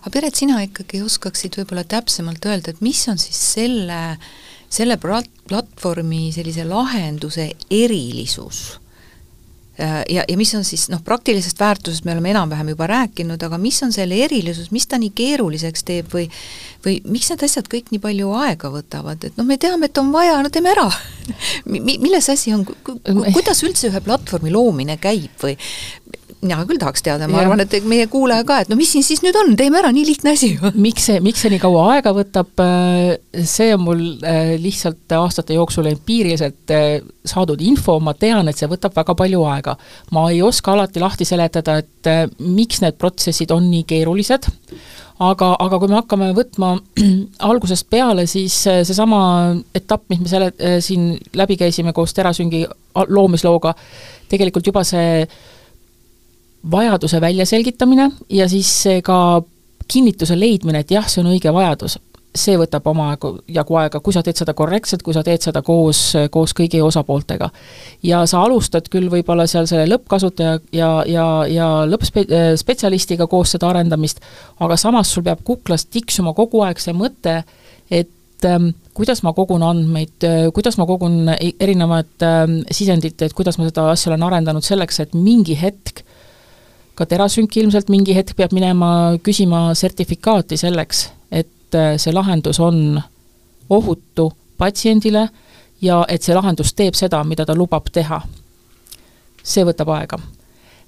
aga Piret, sina ikkagi oskaksid võib-olla täpsemalt öelda, et mis on siis selle, selle platvormi sellise lahenduse erilisus? Äh, ja, ja mis on siis noh, praktilisest väärtusest me oleme enam-vähem juba rääkinud, aga mis on selle erilisus, mis ta nii keeruliseks teeb või või miks need asjad kõik nii palju aega võtavad, et noh, me teame, et on vaja, no teeme ära. Mi-, milles asi on, kuidas üldse ühe platvormi loomine käib või mina küll tahaks teada, ma ja. arvan, et meie kuulaja ka, et no mis siin siis nüüd on, teeme ära, nii lihtne asi ju. miks see, miks see nii kaua aega võtab, äh, see on mul äh, lihtsalt aastate jooksul empiiriliselt äh, saadud info, ma tean, et see võtab väga palju aega. ma ei oska alati lahti seletada, et miks need protsessid on nii keerulised, aga, aga kui me hakkame võtma algusest peale, siis seesama etapp, mis me selle, siin läbi käisime koos Terasüngi loomislooga, tegelikult juba see vajaduse väljaselgitamine ja siis ka kinnituse leidmine, et jah, see on õige vajadus, see võtab omajagu, jagu aega, kui sa teed seda korrektselt, kui sa teed seda koos, koos kõigi osapooltega. ja sa alustad küll võib-olla seal selle lõppkasutaja ja, ja, ja lõppspetsialistiga koos seda arendamist, aga samas sul peab kuklas tiksuma kogu aeg see mõte, et ähm, kuidas ma kogun andmeid, kuidas ma kogun e-, erinevat ähm, sisendit, et kuidas ma seda asja olen arendanud selleks, et mingi hetk ka Terasünk ilmselt mingi hetk peab minema küsima sertifikaati selleks, et äh, see lahendus on ohutu patsiendile ja et see lahendus teeb seda, mida ta lubab teha. see võtab aega.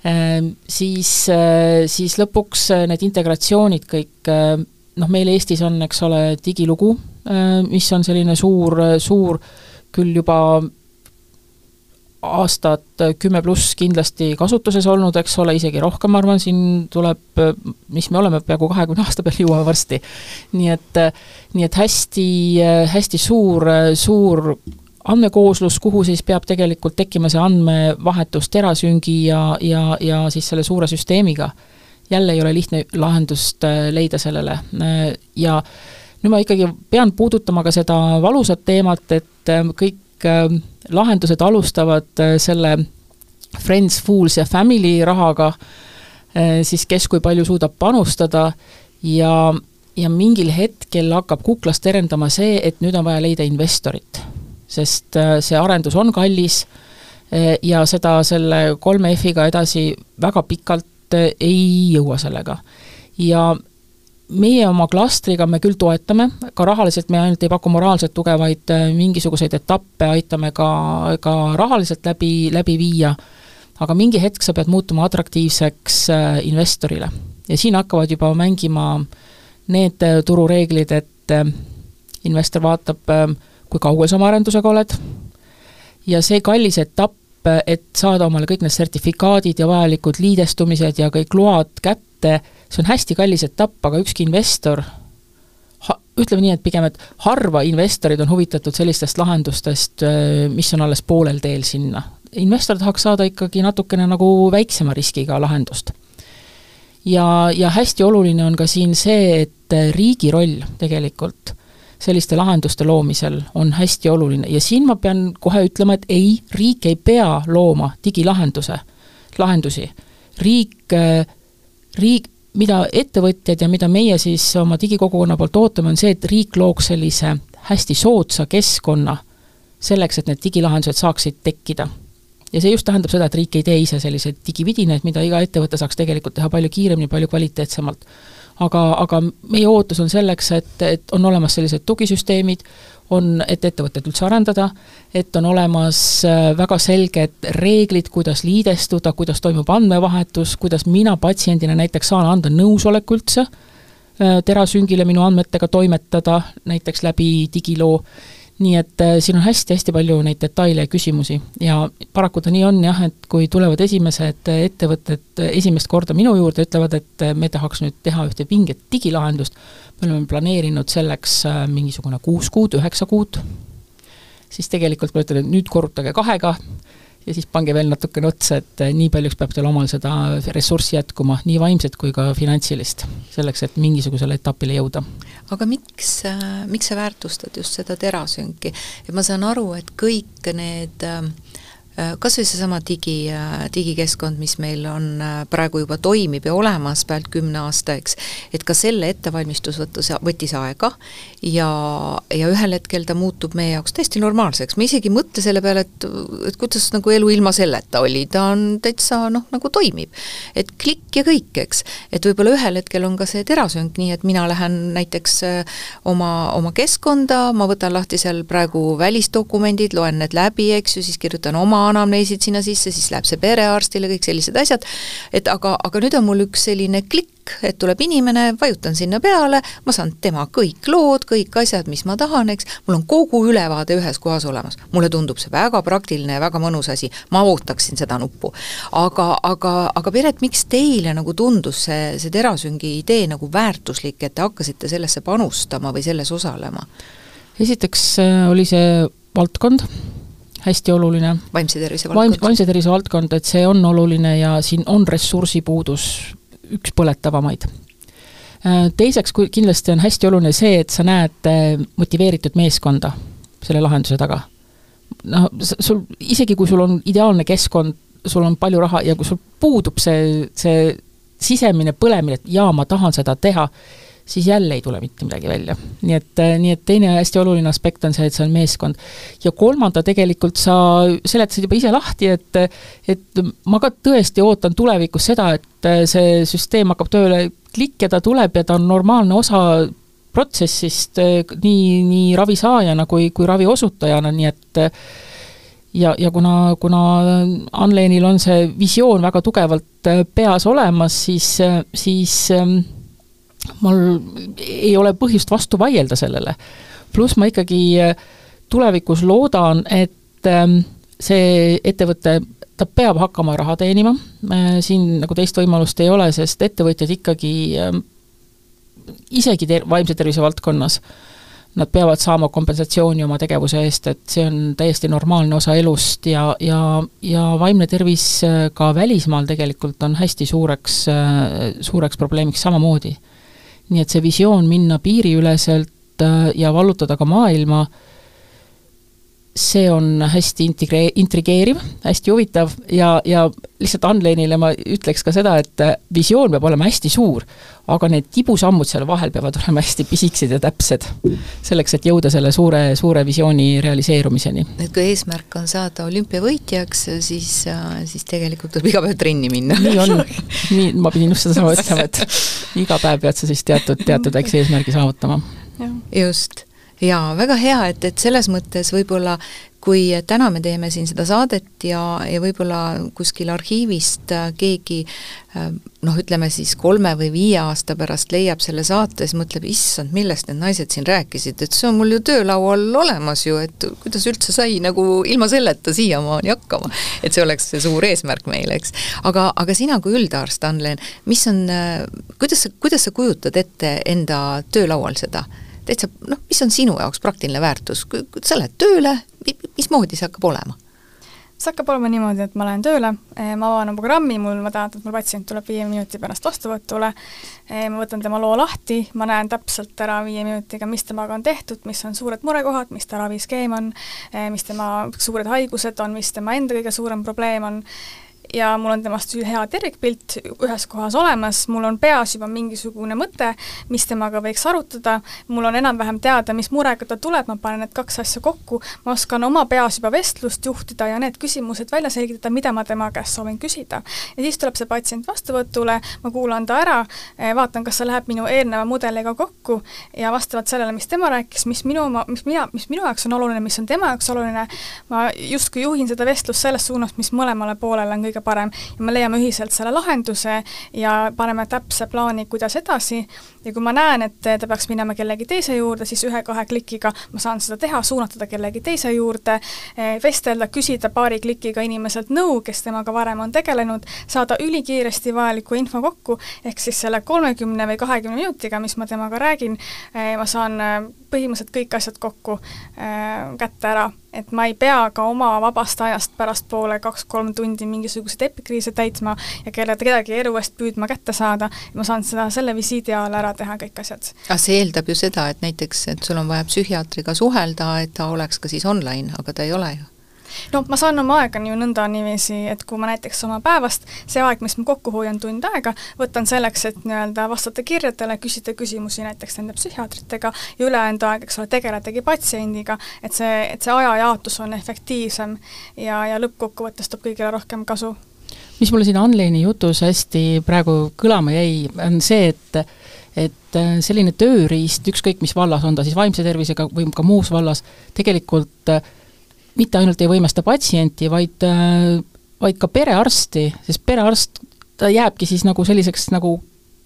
Ähm, siis, äh, siis lõpuks äh, need integratsioonid kõik, noh, meil Eestis on, eks ole, digilugu, mis on selline suur, suur küll juba aastat kümme pluss kindlasti kasutuses olnud, eks ole, isegi rohkem, ma arvan, siin tuleb, mis me oleme, peaaegu kahekümne aasta peal jõuame varsti. nii et, nii et hästi, hästi suur, suur andmekooslus, kuhu siis peab tegelikult tekkima see andmevahetus terasüngi ja, ja, ja siis selle suure süsteemiga. jälle ei ole lihtne lahendust leida sellele ja nüüd ma ikkagi pean puudutama ka seda valusat teemat, et kõik kõik lahendused alustavad äh, selle Friends, Fools ja Family rahaga, äh, siis kes kui palju suudab panustada ja, ja mingil hetkel hakkab kuklast terendama see, et nüüd on vaja leida investorit. sest äh, see arendus on kallis ja seda selle kolme F-iga edasi väga pikalt ei jõua sellega. ja meie oma klastriga me küll toetame, ka rahaliselt me ainult ei paku moraalselt tuge, vaid äh, mingisuguseid etappe aitame ka, ka rahaliselt läbi, läbi viia, aga mingi hetk sa pead muutuma atraktiivseks äh, investorile. ja siin hakkavad juba mängima need äh, turureeglid, et investor vaatab, kui kaugel sa oma arendusega oled, ja see kallis etapp, et saada omale kõik need sertifikaadid ja vajalikud liidestumised ja kõik load kätte, see on hästi kallis etapp, aga ükski investor ha-, ütleme nii, et pigem, et harva investorid on huvitatud sellistest lahendustest, mis on alles poolel teel sinna. investor tahaks saada ikkagi natukene nagu väiksema riskiga lahendust. ja, ja hästi oluline on ka siin see, et riigi roll tegelikult selliste lahenduste loomisel on hästi oluline ja siin ma pean kohe ütlema, et ei, riik ei pea looma digilahenduse, lahendusi. riik, riik, mida ettevõtjad ja mida meie siis oma digikogukonna poolt ootame, on see, et riik looks sellise hästi soodsa keskkonna selleks, et need digilahendused saaksid tekkida. ja see just tähendab seda, et riik ei tee ise selliseid digividinaid, mida iga ettevõte saaks tegelikult teha palju kiiremini, palju kvaliteetsemalt. Aga, aga meie ootus on selleks, et, et on olemas sellised tugisüsteemid, on, et ettevõtet üldse arendada, et on olemas äh, väga selged reeglid, kuidas liidestuda, kuidas toimub andmevahetus, kuidas mina patsiendina näiteks saan anda nõusoleku üldse äh, terasüngile minu andmetega toimetada, näiteks läbi digiloo, nii et äh, siin on hästi-hästi palju neid detaile ja küsimusi. Ja paraku ta nii on jah, et kui tulevad esimesed ettevõtted esimest korda minu juurde, ütlevad, et me tahaks nüüd teha ühte vinget digilahendust, me oleme planeerinud selleks äh, mingisugune kuus kuud, üheksa kuud, siis tegelikult ma ütlen, et nüüd korrutage kahega, ja siis pange veel natukene otsa, et eh, nii paljuks peab teil omal seda ressurssi jätkuma, nii vaimset kui ka finantsilist, selleks, et mingisugusele etapile jõuda. aga miks, äh, miks sa väärtustad just seda terasünki? et ma saan aru, et kõik need Äh, kas või seesama digi, äh, digikeskkond, mis meil on äh, praegu juba toimib ja olemas pealt kümne aasta, eks, et ka selle ettevalmistus võttis, võttis aega ja, ja ühel hetkel ta muutub meie jaoks täiesti normaalseks, me isegi ei mõtle selle peale, et, et kuidas nagu elu ilma selleta oli, ta on täitsa noh, nagu toimib. et klikk ja kõik, eks. et võib-olla ühel hetkel on ka see terasünk nii, et mina lähen näiteks oma, oma keskkonda, ma võtan lahti seal praegu välisdokumendid, loen need läbi, eks ju, siis kirjutan oma anamneesid sinna sisse, siis läheb see perearstile, kõik sellised asjad, et aga, aga nüüd on mul üks selline klikk, et tuleb inimene, vajutan sinna peale, ma saan tema kõik lood, kõik asjad, mis ma tahan, eks, mul on kogu ülevaade ühes kohas olemas. mulle tundub see väga praktiline ja väga mõnus asi, ma ootaksin seda nuppu. aga, aga, aga Piret, miks teile nagu tundus see, see terasüngi idee nagu väärtuslik, et te hakkasite sellesse panustama või selles osalema? esiteks äh, oli see valdkond, hästi oluline. vaimse tervise valdkond. vaimse tervise valdkond, et see on oluline ja siin on ressursipuudus üks põletavamaid. Äh, teiseks, kui kindlasti on hästi oluline see, et sa näed äh, motiveeritud meeskonda selle lahenduse taga. noh, sul, isegi kui sul on ideaalne keskkond, sul on palju raha ja kui sul puudub see, see sisemine põlemine, et jaa, ma tahan seda teha, siis jälle ei tule mitte midagi välja. nii et, äh, nii et teine hästi oluline aspekt on see, et see on meeskond. ja kolmanda tegelikult sa seletasid juba ise lahti, et et ma ka tõesti ootan tulevikus seda, et äh, see süsteem hakkab tööle, klikk ja ta tuleb ja ta on normaalne osa protsessist äh, nii, nii ravi saajana kui, kui ravi osutajana, nii et ja, ja kuna, kuna Anlenil on see visioon väga tugevalt peas olemas, siis, siis mul ei ole põhjust vastu vaielda sellele. pluss ma ikkagi äh, tulevikus loodan, et ähm, see ettevõte, ta peab hakkama raha teenima, äh, siin nagu teist võimalust ei ole, sest ettevõtjad ikkagi ähm, isegi ter-, vaimse tervise valdkonnas, nad peavad saama kompensatsiooni oma tegevuse eest, et see on täiesti normaalne osa elust ja, ja, ja vaimne tervis äh, ka välismaal tegelikult on hästi suureks, suureks probleemiks samamoodi nii et see visioon minna piiriüleselt äh, ja vallutada ka maailma, see on hästi integre-, intrigeeriv, hästi huvitav ja, ja lihtsalt Unlane'ile ma ütleks ka seda, et äh, visioon peab olema hästi suur, aga need tibusammud seal vahel peavad olema hästi pisikesed ja täpsed. selleks, et jõuda selle suure, suure visiooni realiseerumiseni. et kui eesmärk on saada olümpiavõitjaks, siis, äh, siis tegelikult tuleb iga päev trenni minna. nii on, nii, ma pidin just sedasama ütlema, et iga päev pead sa siis teatud, teatud väikse eesmärgi saavutama. just jaa, väga hea, et, et selles mõttes võib-olla kui täna me teeme siin seda saadet ja, ja võib-olla kuskil arhiivist äh, keegi äh, noh, ütleme siis kolme või viie aasta pärast leiab selle saate, siis mõtleb, issand, millest need naised siin rääkisid, et see on mul ju töölaual olemas ju, et kuidas üldse sai nagu ilma selleta siiamaani hakkama. et see oleks see suur eesmärk meile, eks. aga, aga sina kui üldarst, Anlen, mis on, äh, kuidas sa, kuidas sa kujutad ette enda töölaual seda? Täitsa noh, mis on sinu jaoks praktiline väärtus, sa lähed tööle, mismoodi see hakkab olema? see hakkab olema niimoodi, et ma lähen tööle, eh, ma avan oma programmi, mul, ma tean, et mul patsient tuleb viie minuti pärast vastuvõtule, eh, ma võtan tema loo lahti, ma näen täpselt ära viie minutiga, mis temaga on tehtud, mis on suured murekohad, mis ta raviskeem on, eh, mis tema suured haigused on, mis tema enda kõige suurem probleem on, ja mul on temast hea tervikpilt ühes kohas olemas, mul on peas juba mingisugune mõte, mis temaga võiks arutada, mul on enam-vähem teada, mis murega ta tuleb, ma panen need kaks asja kokku, ma oskan oma peas juba vestlust juhtida ja need küsimused välja selgitada, mida ma tema käest soovin küsida. ja siis tuleb see patsient vastuvõtule, ma kuulan ta ära, eh, vaatan, kas see läheb minu eelneva mudeliga kokku. Ja vastavalt sellele, mis tema rääkis, mis minu, mis mina, mis minu jaoks on oluline, mis on tema jaoks oluline, ma justkui juhin seda vestlust selles suunas, mis mõlemale poolele on kõige parem. Ja me leiame ühiselt selle lahenduse ja paneme täpse plaani, kuidas edasi. Ja kui ma näen, et ta peaks minema kellegi teise juurde, siis ühe-kahe klikiga ma saan seda teha, suunata ta kellegi teise juurde, eh, vestelda, küsida paari klikiga inimeselt nõu, kes temaga varem on tegelenud, saada ülikiiresti vajalikku info kokku, ehk siis selle kolmekümne või kahekümne minutiga, mis ma temaga räägin, eh, ma saan eh, põhimõtteliselt kõik asjad kokku kätte ära et ma ei pea ka oma vabast ajast pärastpoole kaks-kolm tundi mingisuguseid epikriise täitma ja kelle, kedagi elu eest püüdma kätte saada, ma saan seda selle visiidi ajal ära teha, kõik asjad. aga see eeldab ju seda, et näiteks, et sul on vaja psühhiaatriga suhelda, et ta oleks ka siis online, aga ta ei ole ju no ma saan oma aega ju nõnda niiviisi, et kui ma näiteks oma päevast, see aeg, mis ma kokku hoian tund aega, võtan selleks, et nii-öelda vastata kirjadele, küsida küsimusi näiteks nende psühhiaatritega ja ülejäänud aeg, eks ole, tegeledagi patsiendiga, et see, et see ajajaotus on efektiivsem ja, ja lõppkokkuvõttes toob kõigile rohkem kasu. mis mulle siin Anleini jutus hästi praegu kõlama jäi, on see, et et selline tööriist, ükskõik mis vallas, on ta siis vaimse tervisega või ka muus vallas, tegelikult äh, mitte ainult ei võimesta patsienti, vaid, äh, vaid ka perearsti, sest perearst, ta jääbki siis nagu selliseks nagu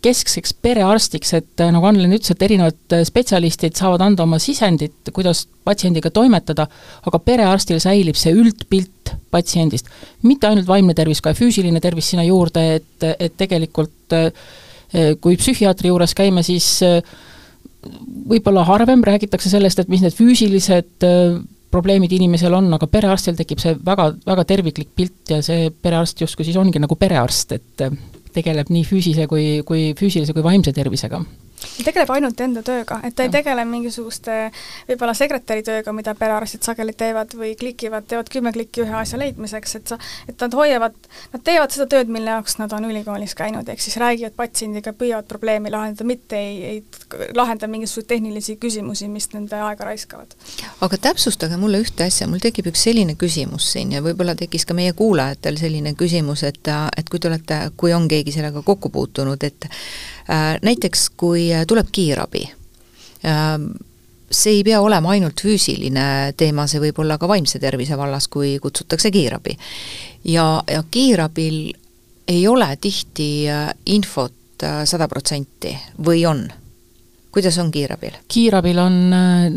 keskseks perearstiks, et äh, nagu Annelen ütles, et erinevad äh, spetsialistid saavad anda oma sisendit, kuidas patsiendiga toimetada, aga perearstil säilib see üldpilt patsiendist. mitte ainult vaimne tervis, ka füüsiline tervis sinna juurde, et, et tegelikult kui psühhiaatri juures käime, siis võib-olla harvem räägitakse sellest, et mis need füüsilised probleemid inimesel on, aga perearstil tekib see väga, väga terviklik pilt ja see perearst justkui siis ongi nagu perearst, et tegeleb nii füüsise kui, kui füüsilise kui vaimse tervisega ta tegeleb ainult enda tööga, et ta ei tegele mingisuguste võib-olla sekretäri tööga, mida perearstid sageli teevad või klikivad, teevad kümme klikki ühe asja leidmiseks, et sa, et nad hoiavad, nad teevad seda tööd, mille jaoks nad on ülikoolis käinud, ehk siis räägivad patsiendiga, püüavad probleemi lahendada, mitte ei, ei lahenda mingisuguseid tehnilisi küsimusi, mis nende aega raiskavad. aga täpsustage mulle ühte asja, mul tekib üks selline küsimus siin ja võib-olla tekkis ka meie kuulajatel selline küsimus, et, et kui te olete, kui on keegi sellega kokku puutunud, et Äh, näiteks kui äh, tuleb kiirabi, ähm, see ei pea olema ainult füüsiline teema, see võib olla ka vaimse tervise vallas, kui kutsutakse kiirabi. ja, ja kiirabil ei ole tihti äh, infot sada protsenti või on? kuidas on kiirabil? kiirabil on,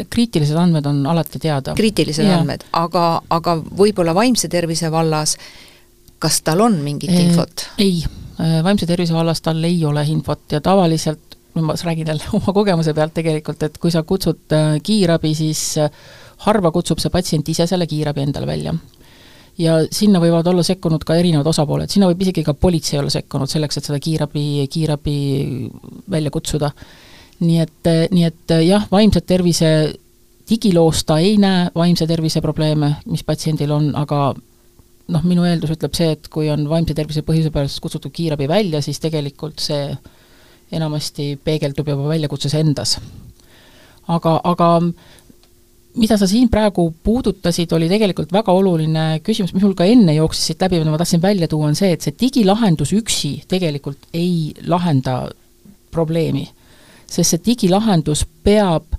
kriitilised andmed on alati teada. kriitilised yeah. andmed, aga, aga võib-olla vaimse tervise vallas, kas tal on mingit infot? ei Äh, vaimse tervise vallas tal ei ole infot ja tavaliselt, ma räägin jälle oma kogemuse pealt tegelikult, et kui sa kutsud äh, kiirabi, siis äh, harva kutsub see patsient ise selle kiirabi endale välja. ja sinna võivad olla sekkunud ka erinevad osapooled, sinna võib isegi ka politsei olla sekkunud selleks, et seda kiirabi, kiirabi välja kutsuda. nii et, nii et jah, vaimset tervise digiloos ta ei näe vaimse tervise probleeme, mis patsiendil on, aga noh, minu eeldus ütleb see, et kui on vaimse tervise põhjuse pärast kutsutud kiirabi välja, siis tegelikult see enamasti peegeldub juba väljakutses endas. aga, aga mida sa siin praegu puudutasid, oli tegelikult väga oluline küsimus, mis mul ka enne jooksis siit läbi, mida ma tahtsin välja tuua, on see, et see digilahendus üksi tegelikult ei lahenda probleemi. sest see digilahendus peab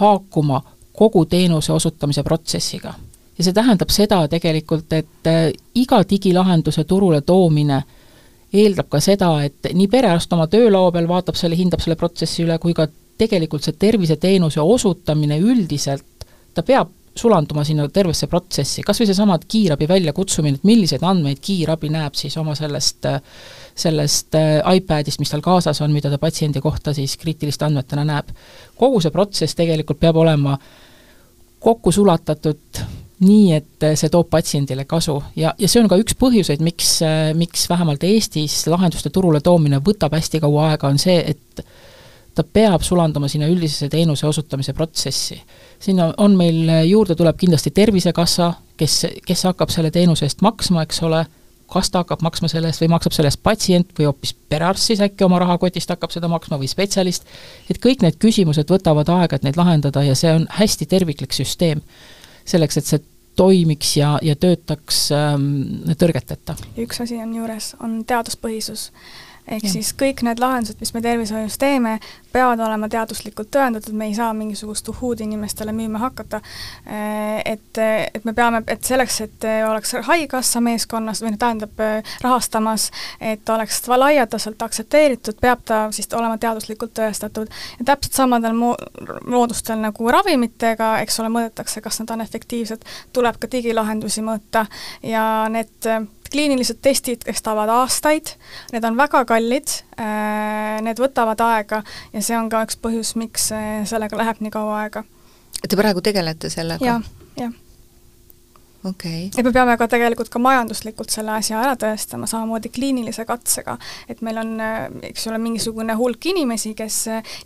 haakuma kogu teenuse osutamise protsessiga ja see tähendab seda tegelikult, et äh, iga digilahenduse turule toomine eeldab ka seda, et nii perearst oma töölaua peal vaatab selle, hindab selle protsessi üle, kui ka tegelikult see terviseteenuse osutamine üldiselt, ta peab sulanduma sinna tervesse protsessi, kas või seesama kiirabi väljakutsumine, et milliseid andmeid kiirabi näeb siis oma sellest, sellest äh, iPadist, mis tal kaasas on, mida ta patsiendi kohta siis kriitiliste andmetena näeb. kogu see protsess tegelikult peab olema kokku sulatatud nii, et see toob patsiendile kasu. Ja, ja see on ka üks põhjuseid, miks, miks vähemalt Eestis lahenduste turule toomine võtab hästi kaua aega, on see, et ta peab sulanduma sinna üldisesse teenuse osutamise protsessi. sinna on meil, juurde tuleb kindlasti Tervisekassa, kes, kes hakkab selle teenuse eest maksma, eks ole, kas ta hakkab maksma selle eest või maksab selle eest patsient või hoopis perearst siis äkki oma rahakotist hakkab seda maksma või spetsialist, et kõik need küsimused võtavad aega, et neid lahendada ja see on hästi terviklik süsteem selleks, et see toimiks ja, ja töötaks ähm, tõrgeteta. üks asi on juures, on teaduspõhisus ehk ja. siis kõik need lahendused, mis me tervishoius teeme, peavad olema teaduslikult tõendatud, me ei saa mingisugust uhuud inimestele müüma hakata. Et, et me peame, et selleks, et oleks Haigekassa meeskonnas või tähendab rahastamas, et oleks laialdaselt aktsepteeritud, peab ta siis olema teaduslikult tõestatud. ja täpselt samadel mo-, moodustel nagu ravimitega, eks ole, mõõdetakse, kas nad on efektiivsed, tuleb ka digilahendusi mõõta ja need kliinilised testid kestavad aastaid, need on väga kallid, äh, need võtavad aega ja see on ka üks põhjus, miks äh, sellega läheb nii kaua aega. Te praegu tegelete sellega ja,? jah, jah okay.. et me peame ka tegelikult ka majanduslikult selle asja ära tõestama, samamoodi kliinilise katsega. et meil on, eks ole, mingisugune hulk inimesi, kes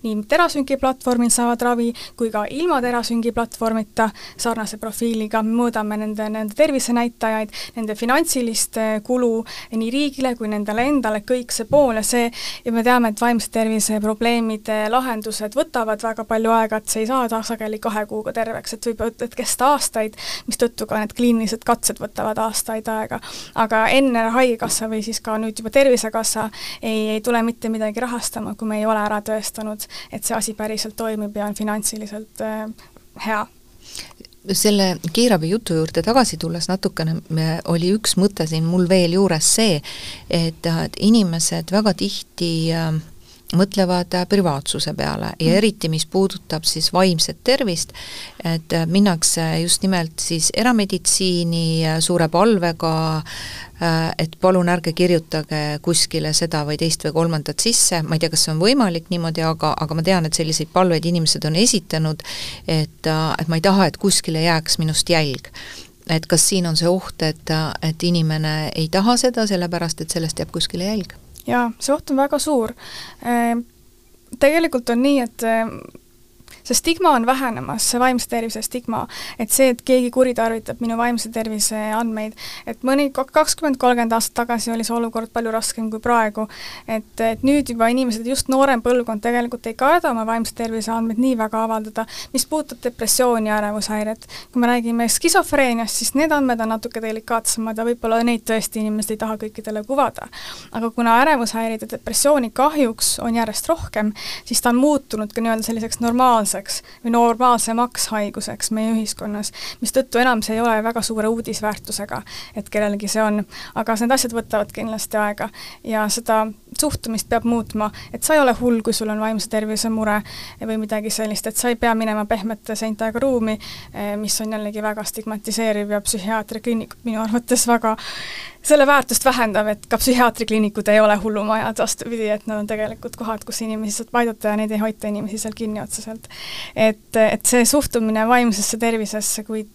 nii terasüngi platvormil saavad ravi kui ka ilma terasüngi platvormita sarnase profiiliga, me mõõdame nende, nende tervisenäitajaid, nende finantsilist kulu nii riigile kui nendele endale, kõik see pool ja see, ja me teame, et vaimse tervise probleemide lahendused võtavad väga palju aega, et see ei saa sageli kahe kuuga terveks, et võib et kesta aastaid, mistõttu ka need kliinilised kliinilised katsed võtavad aastaid aega. aga enne Haigekassa või siis ka nüüd juba Tervisekassa ei, ei tule mitte midagi rahastama, kui me ei ole ära tõestanud, et see asi päriselt toimib ja on finantsiliselt äh, hea selle kiirabi jutu juurde tagasi tulles natukene oli üks mõte siin mul veel juures see, et, inimesed väga tihti äh, mõtlevad äh, privaatsuse peale ja mm. eriti, mis puudutab siis vaimset tervist, et äh, minnakse just nimelt siis erameditsiini äh, suure palvega, et palun ärge kirjutage kuskile seda või teist või kolmandat sisse, ma ei tea, kas see on võimalik niimoodi, aga, aga ma tean, et selliseid palveid inimesed on esitanud, et, et ma ei taha, et kuskile jääks minust jälg. Et kas siin on see oht, et, et inimene ei taha seda, sellepärast et sellest jääb kuskile jälg jaa, see oht on väga suur. Ehm, tegelikult on nii, et ehm, see stigma on vähenemas, see vaimse tervise stigma, et see, et keegi kuritarvitab minu vaimse tervise andmeid, et mõni kakskümmend, kolmkümmend aastat tagasi oli see olukord palju raskem kui praegu, et, et nüüd juba inimesed, just noorem põlvkond tegelikult ei karda oma vaimse tervise andmeid nii väga avaldada, mis puudutab depressiooni ja ärevushäiret. kui me räägime skisofreeniast, siis need andmed on natuke delikaatsemad ja võib-olla neid tõesti inimesed ei taha kõikidele kuvada. aga kuna ärevushäireid ja depressiooni kahjuks on järjest rohkem, siis ta on muutunud ka nii-öelda selliseks normaalseks normaalseks või normaalsemaks haiguseks meie ühiskonnas, mistõttu enam see ei ole väga suure uudisväärtusega, et kellelgi see on. aga need asjad võtavad kindlasti aega ja seda suhtumist peab muutma, et sa ei ole hull, kui sul on vaimse tervise mure või midagi sellist, et sa ei pea minema pehmete seintega ruumi, mis on jällegi väga stigmatiseeriv ja psühhiaatriakliinikud minu arvates väga selle väärtust vähendab, et ka psühhiaatrikliinikud ei ole hullumajad, vastupidi, et nad on tegelikult kohad, kus inimesi saab aidata ja neid ei hoita inimesi seal kinni otseselt. et, et see suhtumine vaimsesse tervisesse kui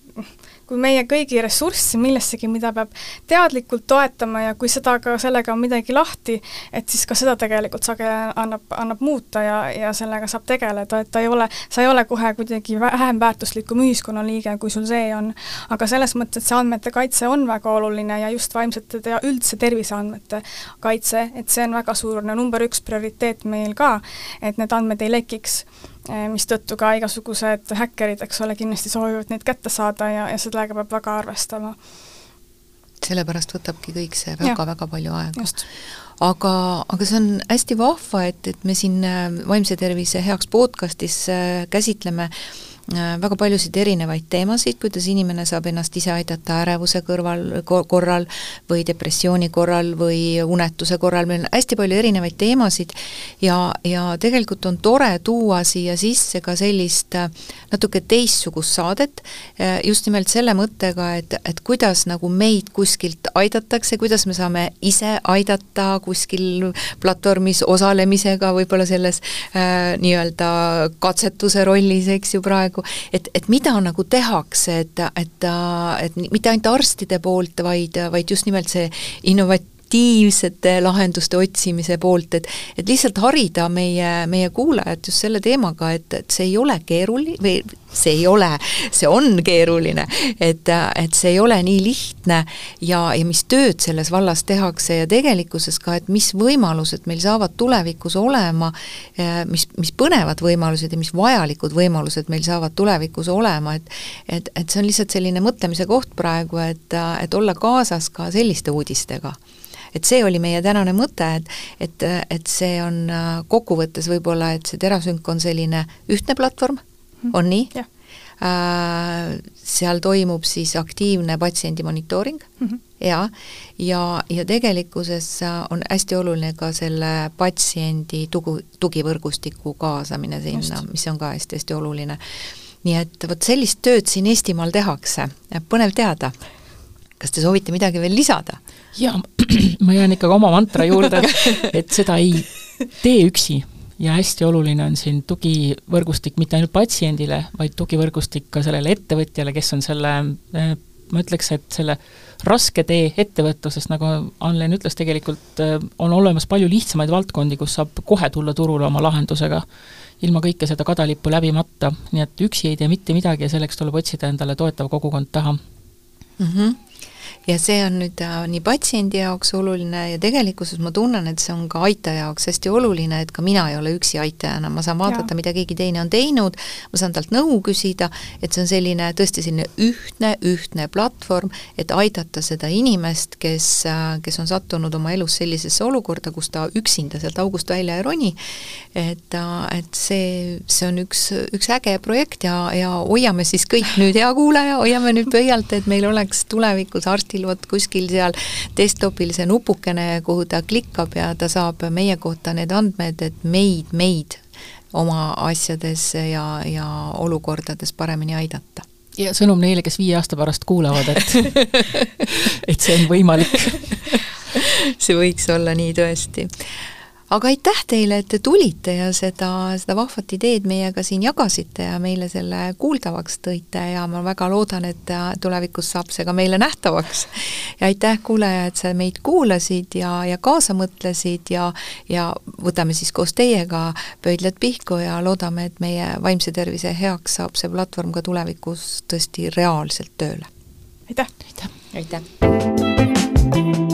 kui meie kõigi ressurssi millessegi, mida peab teadlikult toetama ja kui seda ka, sellega on midagi lahti, et siis ka seda tegelikult sageli annab, annab muuta ja, ja sellega saab tegeleda, et ta ei ole, sa ei ole kohe kuidagi vähem väärtuslikum ühiskonnaliige, kui sul see on. aga selles mõttes, et see andmete kaitse on väga oluline ja just vaimsete ja üldse terviseandmete kaitse, et see on väga suur no, number üks prioriteet meil ka, et need andmed ei lekiks mistõttu ka igasugused häkkerid, eks ole, kindlasti soovivad neid kätte saada ja, ja sellega peab väga arvestama. sellepärast võtabki kõik see väga-väga palju aega. aga, aga see on hästi vahva, et, et me siin äh, Vaimse Tervise Heaks podcastis äh, käsitleme äh, Äh, väga paljusid erinevaid teemasid, kuidas inimene saab ennast ise aidata ärevuse kõrval, korral või depressiooni korral või unetuse korral, meil on hästi palju erinevaid teemasid ja, ja tegelikult on tore tuua siia sisse ka sellist äh, natuke teistsugust saadet, äh, just nimelt selle mõttega, et, et kuidas nagu meid kuskilt aidatakse, kuidas me saame ise aidata kuskil platvormis osalemisega, võib-olla selles äh, nii-öelda katsetuse rollis, eks ju, praegu, nagu, et, et mida nagu tehakse, et, et, et mitte ainult arstide poolt, vaid, vaid just nimelt see innovat-, alternatiivsete lahenduste otsimise poolt, et et lihtsalt harida meie, meie kuulajat just selle teemaga, et, et see ei ole keeruline või see ei ole, see on keeruline, et, et see ei ole nii lihtne ja, ja mis tööd selles vallas tehakse ja tegelikkuses ka, et mis võimalused meil saavad tulevikus olema, mis, mis põnevad võimalused ja mis vajalikud võimalused meil saavad tulevikus olema, et et, et see on lihtsalt selline mõtlemise koht praegu, et, et olla kaasas ka selliste uudistega et see oli meie tänane mõte, et et, et see on kokkuvõttes võib-olla, et see Terasünk on selline ühtne platvorm -hmm. on nii? Seal toimub siis aktiivne patsiendi monitooring mm, -hmm jaa, ja, ja tegelikkuses on hästi oluline ka selle patsiendi tugu, tugivõrgustiku kaasamine sinna, mis on ka hästi-hästi oluline. nii et vot sellist tööd siin Eestimaal tehakse, põnev teada. kas te soovite midagi veel lisada? Jaa, ma jään ikkagi oma mantra juurde, et seda ei tee üksi. Ja hästi oluline on siin tugivõrgustik mitte ainult patsiendile, vaid tugivõrgustik ka sellele ettevõtjale, kes on selle, eh, ma ütleks, et selle raske tee ettevõtlusest, nagu Anlen ütles, tegelikult äh, on olemas palju lihtsamaid valdkondi, kus saab kohe tulla turule oma lahendusega, ilma kõike seda kadalippu läbimata, nii et üksi ei tee mitte midagi ja selleks tuleb otsida endale toetav kogukond taha. Mm. -hmm ja see on nüüd äh, nii patsiendi jaoks oluline ja tegelikkuses ma tunnen, et see on ka aitaja jaoks hästi oluline, et ka mina ei ole üksi aitajana, ma saan vaadata, mida keegi teine on teinud, ma saan talt nõu küsida, et see on selline tõesti selline ühtne, ühtne platvorm, et aidata seda inimest, kes, äh, kes on sattunud oma elus sellisesse olukorda, kus ta üksinda sealt august välja ei roni, et, äh, et see, see on üks, üks äge projekt ja, ja hoiame siis kõik nüüd, hea kuulaja, hoiame nüüd pöialt, et meil oleks tulevikus arstil vot kuskil seal desktopil see nupukene, kuhu ta klikkab ja ta saab meie kohta need andmed, et meid, meid oma asjades ja, ja olukordades paremini aidata. Ja sõnum neile, kes viie aasta pärast kuulavad, et et see on võimalik. See võiks olla nii tõesti aga aitäh teile, et te tulite ja seda, seda vahvat ideed meiega siin jagasite ja meile selle kuuldavaks tõite ja ma väga loodan, et tulevikus saab see ka meile nähtavaks. ja aitäh, kuulaja, et sa meid kuulasid ja, ja kaasa mõtlesid ja, ja võtame siis koos teiega pöidlad pihku ja loodame, et meie vaimse tervise heaks saab see platvorm ka tulevikus tõesti reaalselt tööle. aitäh! aitäh! aitäh.!